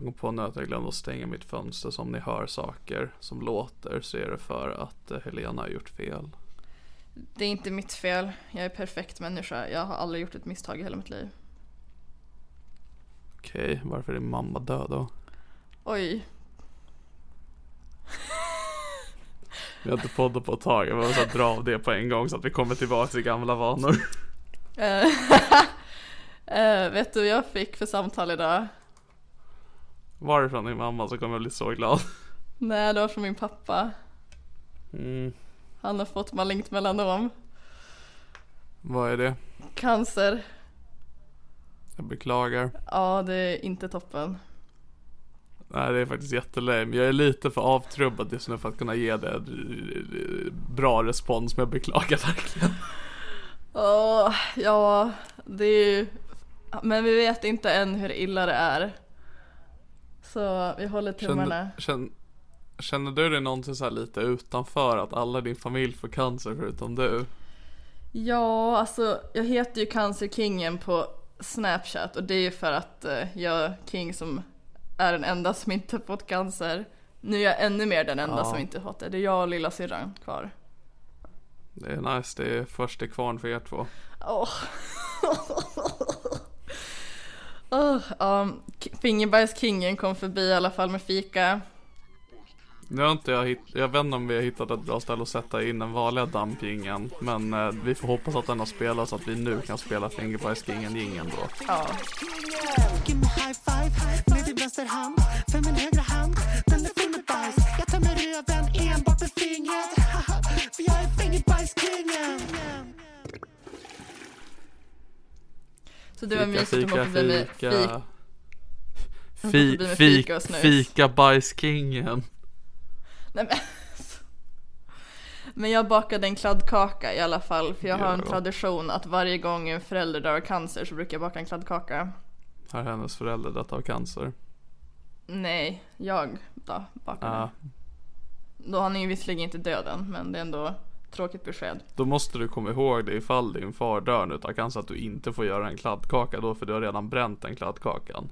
Jag kom på nu att jag glömde att stänga mitt fönster så om ni hör saker som låter så är det för att eh, Helena har gjort fel. Det är inte mitt fel. Jag är perfekt människa. Jag har aldrig gjort ett misstag i hela mitt liv. Okej, varför är din mamma död då? Oj. Vi har inte poddat på ett tag, jag måste dra av det på en gång så att vi kommer tillbaka till gamla vanor. Eh, vet du vad jag fick för samtal idag? Varifrån din mamma så kommer jag bli så glad. Nej, det var från min pappa. Mm, Han har fått malignt melanom. vad är det? Cancer. Jag beklagar. Ja, det är inte toppen. Nej det är faktiskt jättelame. Jag är lite för avtrubbad just nu för att kunna ge det eh, bra respons men jag beklagar verkligen. Åh, ja, det är ju... Men vi vet inte än hur illa det är. Så vi håller tummarna. Känner, känner, du dig någonsin så här lite utanför att alla din familj får cancer förutom du? Ja, alltså jag heter ju Cancerkingen på Snapchat och det är ju för att eh, jag är King som är den enda som inte fått cancer. Nu är jag ännu mer den enda Ja. som inte fått det. Det är jag och lilla syrran kvar. Det är nice, det är först till kvarn för er två. Åh. Åh, ja, K- Fingerbajskingen kom förbi i alla fall med fika. Nu har inte jag hitt, jag vet inte om vi har hittat ett bra ställe att sätta in den vanliga dampjingeln. Men eh, vi får hoppas att den har spelat så att vi nu kan spela Fingerbajskingen jingeln då. Ja. Give me high five med din vänster hand För min högra hand, den är full med bajs Jag tömmer röven enbart med fingret För jag är fingerbajskingen Så det var mysigt att komma förbi med fik. fika. förbi Fi, med fik, fika och snus. fika bajskingen. Nej, men. men jag bakade en kladdkaka i alla fall för jag har en tradition att varje gång en förälder dör av cancer så brukar jag baka en kladdkaka. Har hennes förälder dött av cancer? Nej, jag då bakade. Ja. Då han är ju visserligen inte död än men det är ändå tråkigt besked. Då måste du komma ihåg det ifall din far dör nu utav cancer att du inte får göra en kladdkaka då för du har redan bränt den kladdkakan.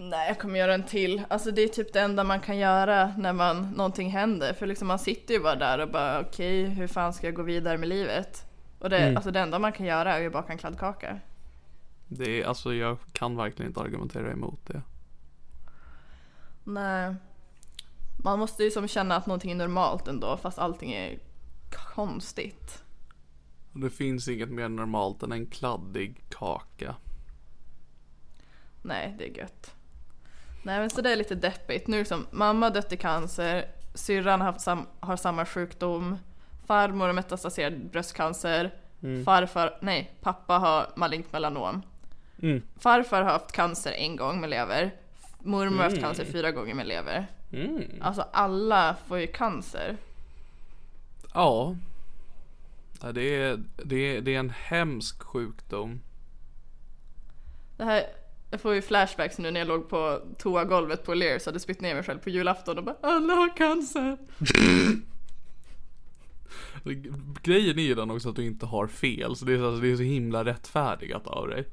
Nej, jag kommer göra en till. Alltså det är typ det enda man kan göra när man, någonting händer. För liksom man sitter ju bara där och bara okej, hur fan ska jag gå vidare med livet? Och det, alltså det enda man kan göra är ju att baka en kladdkaka. Det är, alltså jag kan verkligen inte argumentera emot det. Nej. Man måste ju som känna att någonting är normalt ändå fast allting är konstigt. Det finns inget mer normalt än en kladdig kaka. Nej, det är gött. Nej men så det är lite deppigt. Nu som mamma dött i cancer, syrran har, sam, har samma sjukdom, farmor har metastaserad bröstcancer, Farfar, nej, pappa har malignt melanom. Mm. Farfar har haft cancer en gång med lever. Mormor har haft cancer fyra gånger med lever. Mm. Alltså alla får ju cancer. Ja. Ja, Det är, det, är, det är en hemsk sjukdom. Det här, jag får ju flashbacks nu när jag låg på toagolvet på Lears och hade spytt ner mig själv på julafton och bara alla har cancer. Grejen är ju den också att du inte har fel, så det är, alltså, det är så himla rättfärdigat av dig.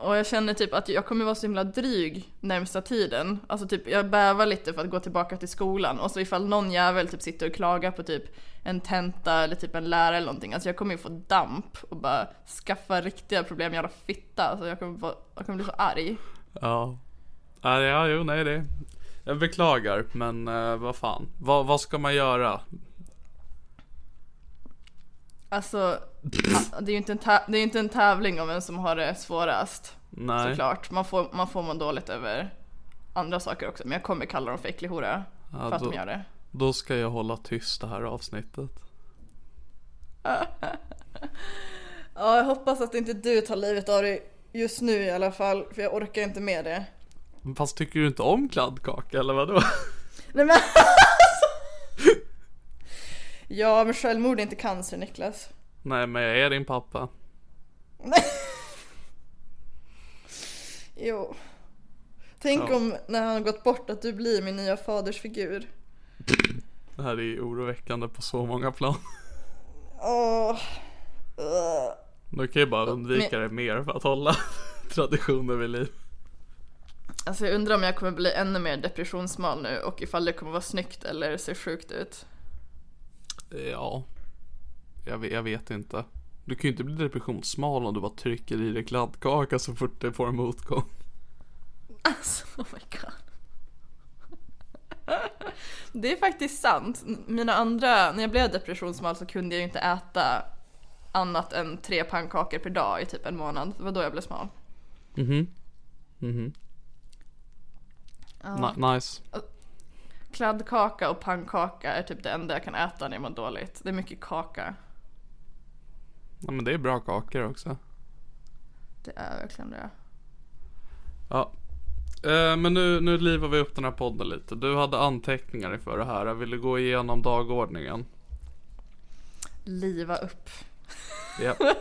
Och jag känner typ att jag kommer vara så himla dryg närmsta tiden. Alltså typ jag bävar lite för att gå tillbaka till skolan och så ifall någon jävel typ sitter och klagar på typ en tenta eller typ en lärare eller någonting. Alltså jag kommer ju få damp och bara skaffa riktiga problem, jävla fitta. Alltså jag kommer, vara, jag kommer bli så arg. Ja. Ja, jo, nej det. Jag beklagar, men eh, vad fan. Va, vad ska man göra? Alltså, det är ju inte en, det är inte en tävling om vem som har det svårast. Nej. Såklart. Man får, man får må dåligt över andra saker också. Men jag kommer kalla dem för äcklig hora. Ja, för att då- de gör det. Då ska jag hålla tyst det här avsnittet. Ja, jag hoppas att inte du tar livet av dig just nu i alla fall. För jag orkar inte med det. Fast tycker du inte om kladdkaka eller vadå? Nej men Ja, men självmord är inte cancer Niklas. Nej, men jag är din pappa. Jo. Tänk Ja. om när han har gått bort att du blir min nya fadersfigur. Det här är oroväckande på så många plan. Åh. Ugh. Du kan ju bara undvika det mer för att hålla traditioner vid liv. Alltså jag undrar om jag kommer bli ännu mer depressionsmal nu och ifall det kommer vara snyggt eller se sjukt ut. Ja. Jag vet, jag vet inte. Du kan ju inte bli depressionssmal om du bara trycker i dig kladdkaka så fort det får en motgång. Alltså, oh my god. Det är faktiskt sant. Mina andra, när jag blev depressionsmal så kunde jag ju inte äta annat än tre pannkakor per dag i typ en månad. Det var då jag blev smal. Mhm. Mhm. Ni- nice. Kladdkaka och pannkaka är typ det enda jag kan äta när jag mår dåligt. Det är mycket kaka. Ja, men det är bra kakor också. Det är verkligen det. Ja. Eh, men nu, nu livar vi upp den här podden lite. Du hade anteckningar inför det här. Jag ville gå igenom dagordningen. Liva upp. Ja.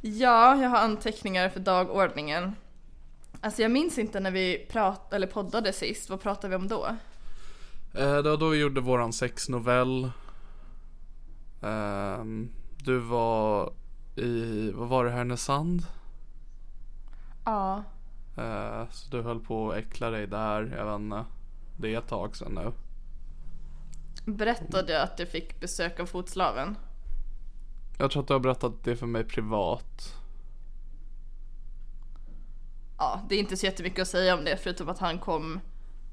Ja, jag har anteckningar för dagordningen. Alltså jag minns inte när vi prat, eller poddade sist. Vad pratade vi om då? Eh, då, då vi gjorde våran sexnovell. Ehm, du var i, vad var det, Härnösand? Ja. Eh, så du höll på att äckla dig där, jag vet inte. Det är ett tag sedan nu. Berättade jag att du fick besök av fotslaven? Jag tror att du har berättat det för mig privat. Ja, det är inte så jättemycket att säga om det förutom att han kom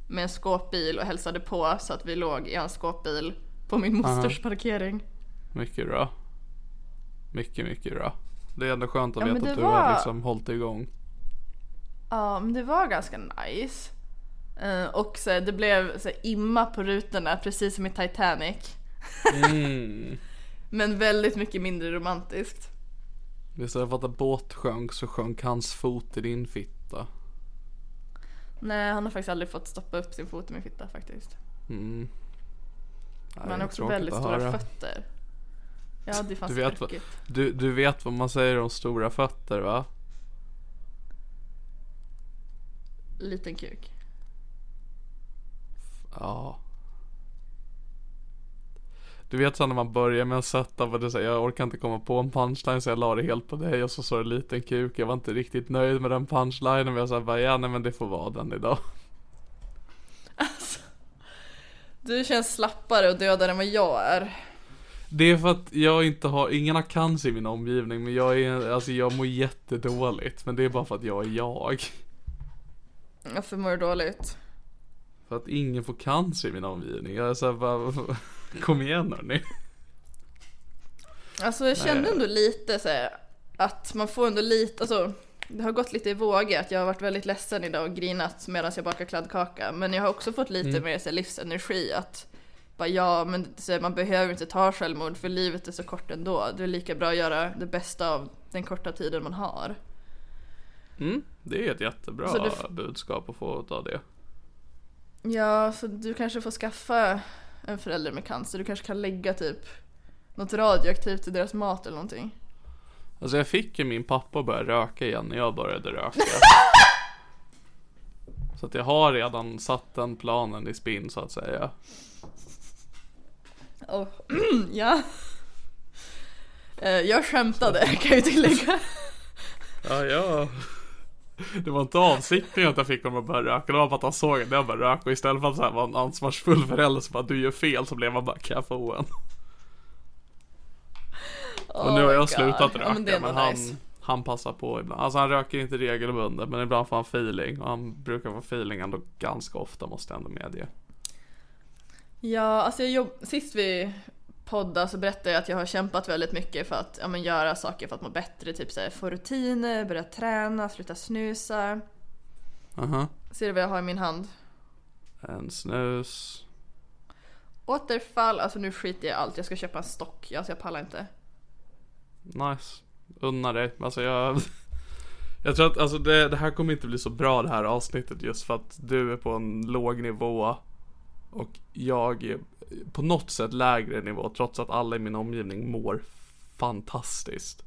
med en skåpbil och hälsade på så att vi låg i hans skåpbil på min mosters parkering. Mycket bra. Mycket, mycket bra. Det är ändå skönt att Ja, veta att du var- har liksom hållit igång. Ja, men det var ganska nice. Eh, och så, det blev så, imma på rutorna precis som i Titanic. Mm. Men väldigt mycket mindre romantiskt. Istället för att en båt sjönk så sjönk hans fot i din fitta. Nej, han har faktiskt aldrig fått stoppa upp sin fot i min fitta faktiskt. Mm. Men han har också väldigt stora höra. fötter. Ja, det fanns Du vet, vad, du, du vet vad man säger om stora fötter va? Liten kuk. Ja. Du vet så när man börjar med att sätta på det här, jag orkar inte komma på en punchline så jag la det helt på dig och så sa det liten kuk. Jag var inte riktigt nöjd med den punchlinen men jag sa bara ja nej men det får vara den idag. Du känns slappare och dödare än vad jag är. Det är för att jag inte har, ingen har cancer i min omgivning men jag är, alltså jag mår jättedåligt. Men det är bara för att jag är jag. Varför mår du dåligt? För att ingen får cancer i min omgivning. Jag är såhär bara, kom igen hörni. Alltså jag kände Nej. ändå lite så här, att man får ändå lite, alltså det har gått lite i vågor att jag har varit väldigt ledsen idag och grinat medan jag bakar kladdkaka. Men jag har också fått lite mer så här, livsenergi att bara ja men så man behöver inte ta självmord för livet är så kort ändå. Det är lika bra att göra det bästa av den korta tiden man har. Mm, det är ett jättebra du budskap att få av det. Ja, så du kanske får skaffa en förälder med cancer. Du kanske kan lägga typ något radioaktivt i deras mat eller någonting. Alltså jag fick ju min pappa att börja röka igen när jag började röka. så att jag har redan satt den planen i spinn så att säga. Oh. ja. Eh, Jag skämtade kan jag ju tillägga. Ja, ja. Det var inte avsikten att jag fick honom att börja röka, det var bara att han såg att jag började röka och istället för att här vara en ansvarsfull förälder så bara du gör fel så blev han bara kan jag få en? Och nu har Oh jag God. slutat röka Ja, men men han, nice. han passar på ibland. Alltså han röker inte regelbundet men ibland får han feeling och han brukar få feeling ändå ganska ofta måste jag ändå medge. Ja, alltså jag jobb... sist vi poddade så berättade jag att jag har kämpat väldigt mycket för att ja, men göra saker för att må bättre. Typ så här, få rutiner, börja träna, sluta snusa. Aha. Ser du vad jag har i min hand? En snus. Återfall, alltså nu skiter jag i allt. Jag ska köpa en stock. Alltså jag pallar inte. Nice. Unna dig. Alltså jag... Jag tror att alltså det, det här kommer inte bli så bra det här avsnittet just för att du är på en låg nivå och jag är på något sätt lägre nivå trots att alla i min omgivning mår fantastiskt.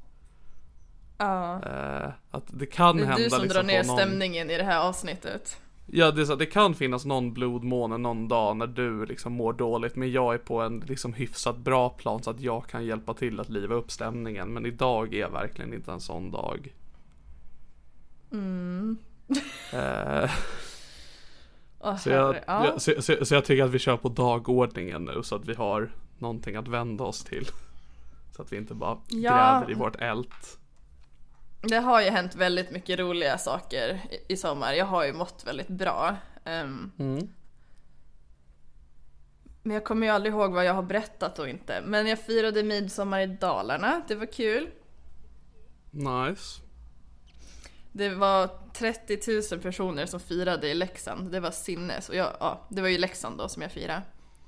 Ja. Eh, att det kan Det är hända du som liksom drar ner någon... stämningen i det här avsnittet. Ja, det, är så, det kan finnas någon blodmåne någon dag när du liksom mår dåligt. Men jag är på en liksom hyfsat bra plan så att jag kan hjälpa till att liva upp stämningen. Men idag är verkligen inte en sån dag. Eh, Åh, så, jag, ja. jag, så, så, så jag tycker att vi kör på dagordningen nu så att vi har någonting att vända oss till. Så att vi inte bara Ja. gräver i vårt ält. Det har ju hänt väldigt mycket roliga saker i, i sommar. Jag har ju mått väldigt bra. Ehm, Mm. Men jag kommer ju aldrig ihåg vad jag har berättat och inte. Men jag firade midsommar i Dalarna. Det var kul. Nice. Det var 30 000 personer som firade i Leksand. Det var sinnes. Och jag, ja, det var ju Leksand då som jag firade.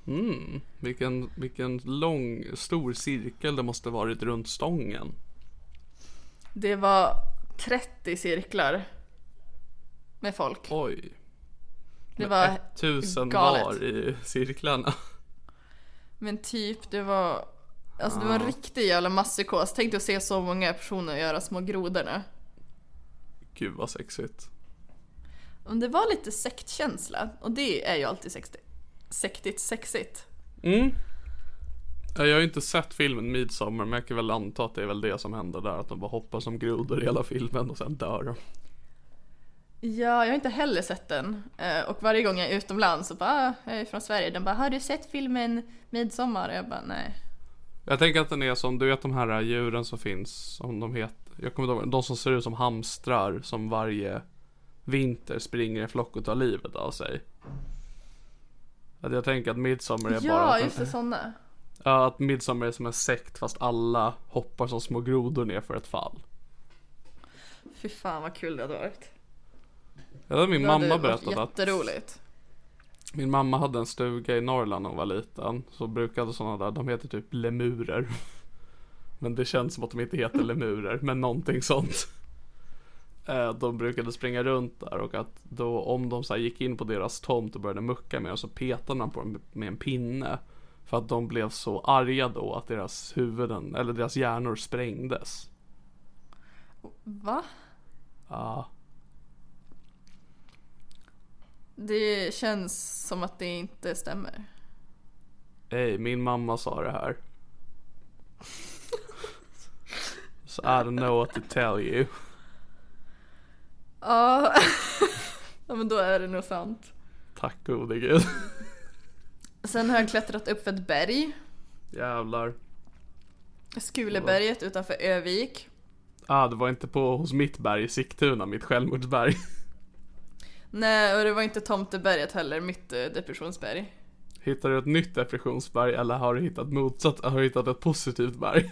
Mm. Vilken, vilken lång, stor cirkel det måste varit runt stången. Det var 30 cirklar med folk. Oj. Det var tusen galet. var i cirklarna. Men typ, det var... Alltså det var en riktig jävla masspsykos. Tänk dig att se så många personer göra små grodorna. Gud vad sexigt. Men det var lite sektkänsla. Och det är ju alltid. Sektigt sexigt. Mm. Ja, Jag har ju inte sett filmen Midsommar men jag kan väl anta att det är väl det som händer där. Att de bara hoppar som grodor i hela filmen och sen dör de. Ja, jag har inte heller sett den. Eh, Och varje gång jag är utomlands så bara, ah, jag är från Sverige. Den bara, har du sett filmen Midsommar? Och jag bara, nej. Jag tänker att den är som, du vet de här djuren som finns, som de heter. Jag kommer ihåg, de som ser ut som hamstrar som varje vinter springer i flock och tar livet av sig. Att jag tänker att Midsommar är bara Ja, att, just det, såna. ja, att Midsommar är som en sekt fast alla hoppar som små grodor ner för ett fall. Fy fan vad kul det hade varit. Ja, det har min Det hade mamma varit berättat att Jätteroligt. Min mamma hade en stuga i Norrland när hon var liten. Så brukade sådana där, de heter typ lemurer. Men det känns som att de inte heter lemurer, men någonting sånt. Eh, De brukade springa runt där och att då om de så gick in på deras tomt och började mucka med dem så petade man på dem med en pinne. För att de blev så arga då att deras huvuden, eller deras hjärnor sprängdes. Va? Ja, Det känns som att det inte stämmer. Hej, min mamma sa det här. Så I don't know what to tell you. Ja. ja, men då är det nog sant. Tack gode gud. Sen har jag klättrat upp för ett berg. Jävlar. Skuleberget utanför Övik. Ah, det var inte på hos mitt berg i Sigtuna, mitt självmordsberg. Nej, och det var inte Tomteberget heller, mitt eh, depressionsberg. Hittar du ett nytt depressionsberg eller har du hittat motsatt, har du hittat ett positivt berg?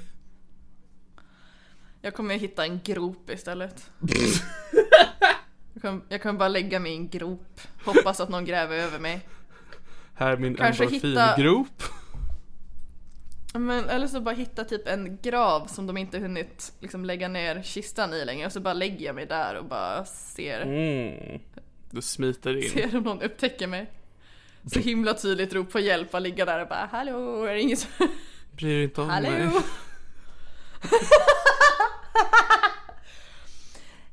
Jag kommer hitta en grop istället. jag, kommer, jag kommer bara lägga mig i en grop. Hoppas att någon gräver över mig. Här är min Kanske endorfingrop. Men, eller så bara hitta typ en grav som de inte hunnit liksom lägga ner kistan i längre och så bara lägger jag mig där och bara ser, Mm. Du smiter in. ser om någon upptäcker mig. Så himla tydligt rop på hjälp och ligga där och bara hallå, är det ingen som... Bryr dig inte om mig.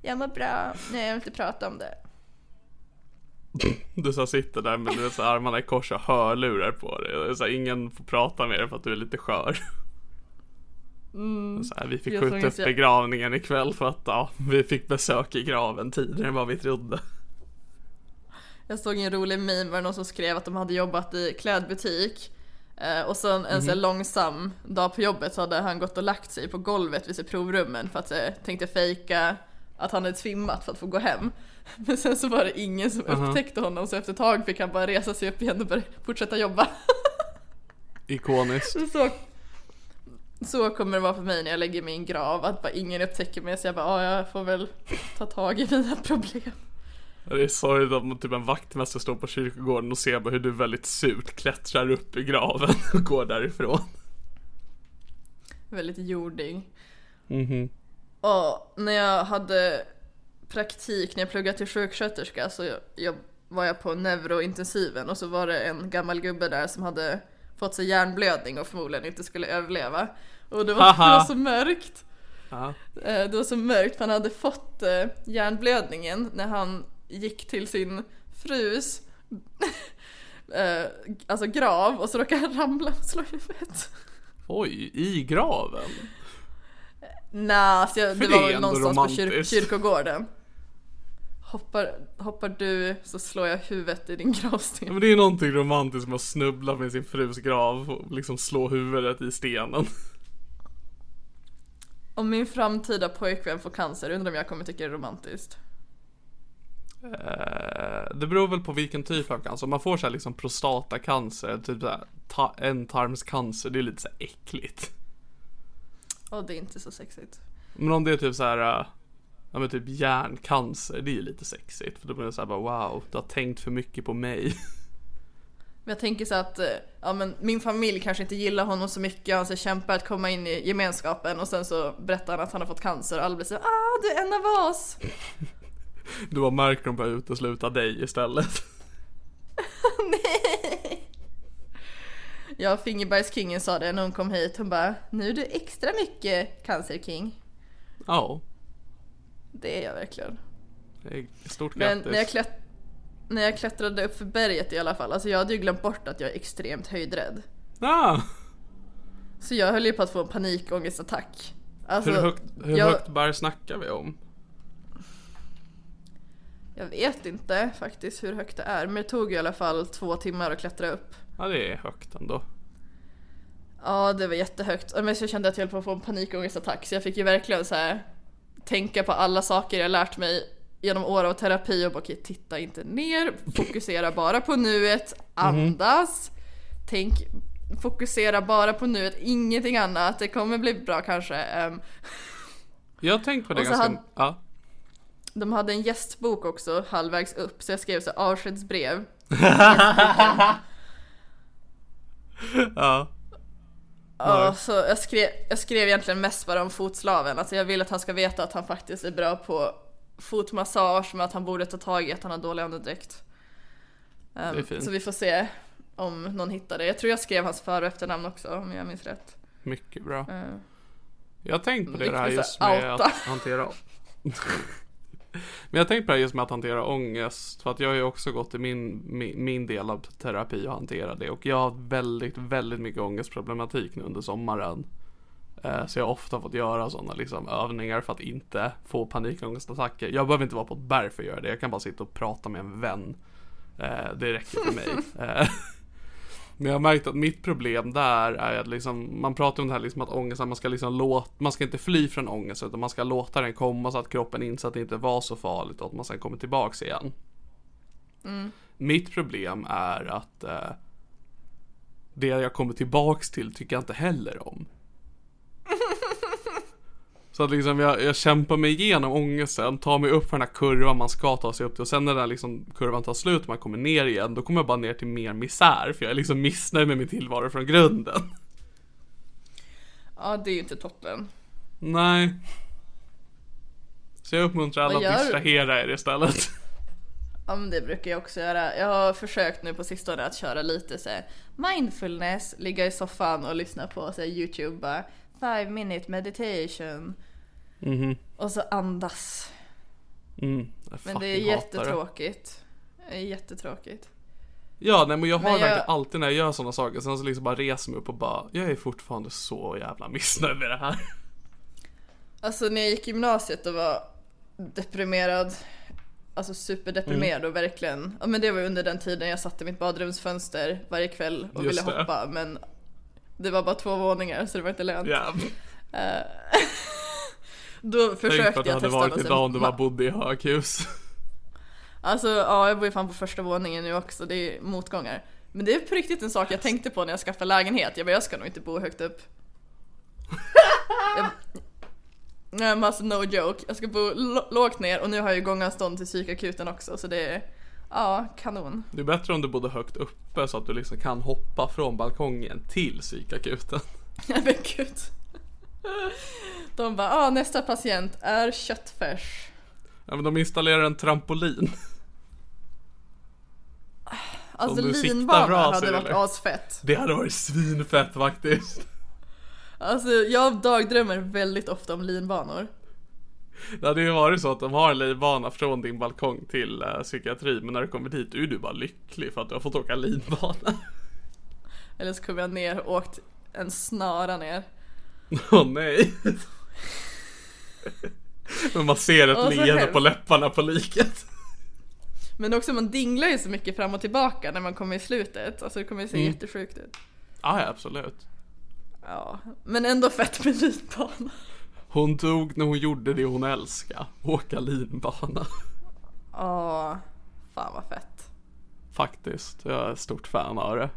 Jag mår bra, nej jag vill inte prata om det. Du så sitter där med du så armarna i kors och hörlurar på dig. Så här, ingen får prata med dig för att du är lite skör. Så här, vi fick Mm. Jag skjuta upp se- begravningen ikväll för att ja, vi fick besök i graven tidigare än vad vi trodde. Jag såg en rolig meme var det någon som skrev att de hade jobbat i klädbutik och sen en så här långsam dag på jobbet så hade han gått och lagt sig på golvet vid sig provrummen för att eh, tänkte fejka att han hade svimmat för att få gå hem. Men sen så var det ingen som upptäckte honom så efter ett tag fick han bara resa sig upp igen och börja fortsätta jobba. Ikoniskt. så, så kommer det vara för mig när jag lägger mig i en grav, att bara ingen upptäcker mig så jag bara ja, jag får väl ta tag i mina problem. Det är sorgligt att typ en vaktmästare står på kyrkogården och ser hur du väldigt surt klättrar upp i graven och går därifrån. Väldigt jordig. Mhm. Och när jag hade praktik när jag pluggade till sjuksköterska så jag, jag, var jag på neurointensiven och så var det en gammal gubbe där som hade fått sig hjärnblödning och förmodligen inte skulle överleva. Och det var, det var så mörkt. Ja. Eh, Det var så mörkt för han hade fått eh, hjärnblödningen när han gick till sin frus eh, alltså grav och så råkade han ramla och slå huvudet. Oj, i graven? Nej, alltså jag, det var det är väl någonstans på kyr, romantiskt. kyrkogården. Hoppar, hoppar du så slår jag huvudet i din gravsten. men det är någonting romantiskt med att snubbla med sin frus grav och liksom slå huvudet i stenen. Om min framtida pojkvän får cancer, undrar om jag kommer tycka det är romantiskt. Eh, det beror väl på vilken typ av cancer. Om man får så här liksom prostatacancer, typ så här, ta- ändtarmscancer, det är lite så här äckligt. Och det är inte så sexigt. Men om det är typ så här, eh, ja men typ hjärncancer, det är ju lite sexigt. För då blir det så här bara wow, du har tänkt för mycket på mig. Men jag tänker så att, eh, ja men min familj kanske inte gillar honom så mycket, han så kämpar att komma in i gemenskapen och sen så berättar han att han har fått cancer och alla blir så ah du är en av oss! Du har de börjar utesluta dig istället. Ja, Fingerbergskingen sa det när hon kom hit, hon bara nu är du extra mycket cancerking. Ja, Det är jag verkligen. det är stort Men grattis. när jag, klätt- när jag klättrade upp för berget i alla fall, alltså jag hade ju glömt bort att jag är extremt höjdrädd. Ah, Så jag höll ju på att få en panikångestattack. Alltså, hur högt, hur jag, högt berg snackar vi om? Jag vet inte faktiskt hur högt det är, men det tog i alla fall två timmar att klättra upp. Ja, det är högt ändå. Ja, det var jättehögt. Men så jag kände att jag höll på att få en panikångestattack, så jag fick ju verkligen så här tänka på alla saker jag lärt mig genom år av terapi och bara okej, titta inte ner, fokusera bara på nuet, andas, tänk, fokusera bara på nuet, ingenting annat, det kommer bli bra kanske. Ehm, Jag har tänkt på det ganska... hade- Ja. De hade en gästbok också halvvägs upp, så jag skrev så avskedsbrev. ja. Ja, så jag skrev, jag skrev egentligen mest bara om fotslaven. Alltså jag vill att han ska veta att han faktiskt är bra på fotmassage, men att han borde ta tag i att han har dålig andedräkt. Det fint. så vi får se om någon hittar det. Jag tror jag skrev hans för och efternamn också, om jag minns rätt. Mycket bra. Ehm, Jag har tänkt på det, Viktigt här just med outa. att hantera Men jag har tänkt på det här just med att hantera ångest För att jag har ju också gått i min, min, min del av terapi och hantera det Och jag har väldigt, väldigt mycket ångestproblematik nu under sommaren. Eh, Så jag har ofta fått göra sådana liksom övningar för att inte få panikångestattacker Jag behöver inte vara på ett berg för att göra det Jag kan bara sitta och prata med en vän. Eh, Det räcker för mig. Eh, men jag har märkt att mitt problem där är att liksom, man pratar om det här liksom att ångesten, man ska liksom låta, man ska inte fly från ångest utan man ska låta den komma så att kroppen inser att det inte var så farligt och att man sen kommer tillbaks igen. Mitt problem är att eh, det jag kommer tillbaks till tycker jag inte heller om. Så att liksom jag, jag kämpar mig igenom ångesten, tar mig upp för den här kurvan man ska ta sig upp till och sen när den här liksom kurvan tar slut och man kommer ner igen, då kommer jag bara ner till mer misär för jag är liksom missnöjd med min tillvaro från grunden. Ja, det är ju inte toppen. Nej. Så jag uppmuntrar alla gör att distrahera er istället. Ja men det brukar jag också göra. Jag har försökt nu på sistone att köra lite så här mindfulness, ligga i soffan och lyssna på så här, youtube bara five minute meditation. Mhm. Och så andas. Mm, Men det är jättetråkigt. Det är jättetråkigt. Ja, nej men jag har Men jag- verkligen alltid när jag gör sådana saker, sen så liksom bara reser mig upp och bara, jag är fortfarande så jävla missnöjd med det här. Alltså när jag gick i gymnasiet och var deprimerad, alltså superdeprimerad Mm. och verkligen, ja men det var under den tiden jag satte mitt badrumsfönster varje kväll och Just ville det. hoppa men det var bara två våningar så det var inte lönt. Ja. Då Tänk för försökte att det jag hade testa varit idag om du bara bodde i höghus. Alltså ja, jag bor ju fan på första våningen nu också, det är motgångar. Men det är på riktigt en sak jag tänkte på när jag skaffade lägenhet. Jag bara, jag ska nog inte bo högt upp. jag... Nej men alltså no joke, jag ska bo lågt ner och nu har jag ju gångavstånd till psykakuten också så det är, ja kanon. Det är bättre om du bodde högt uppe så att du liksom kan hoppa från balkongen till psykakuten. Nej men gud. De bara, ah, nästa patient är köttfärs. Ja men de installerar en trampolin. Alltså du siktar linbana hade varit du. asfett. Det hade varit svinfett faktiskt. Alltså jag dagdrömmer väldigt ofta om linbanor. Det hade ju varit så att de har en linbana från din balkong till uh, psykiatri men när du kommer dit är du bara lycklig för att du har fått åka linbana. Eller så kommer jag ner och åkt en snara ner. Åh nej. Men man ser ett leende på läpparna på liket. Men också man dinglar ju så mycket fram och tillbaka när man kommer i slutet. Alltså det kommer ju se Mm. jättesjukt ut. Ja, ja, absolut. Ja, men ändå fett med linbana. Hon dog när hon gjorde det hon älskade. Åka linbana. Åh, fan vad fett. Faktiskt. Jag är stort fan av det.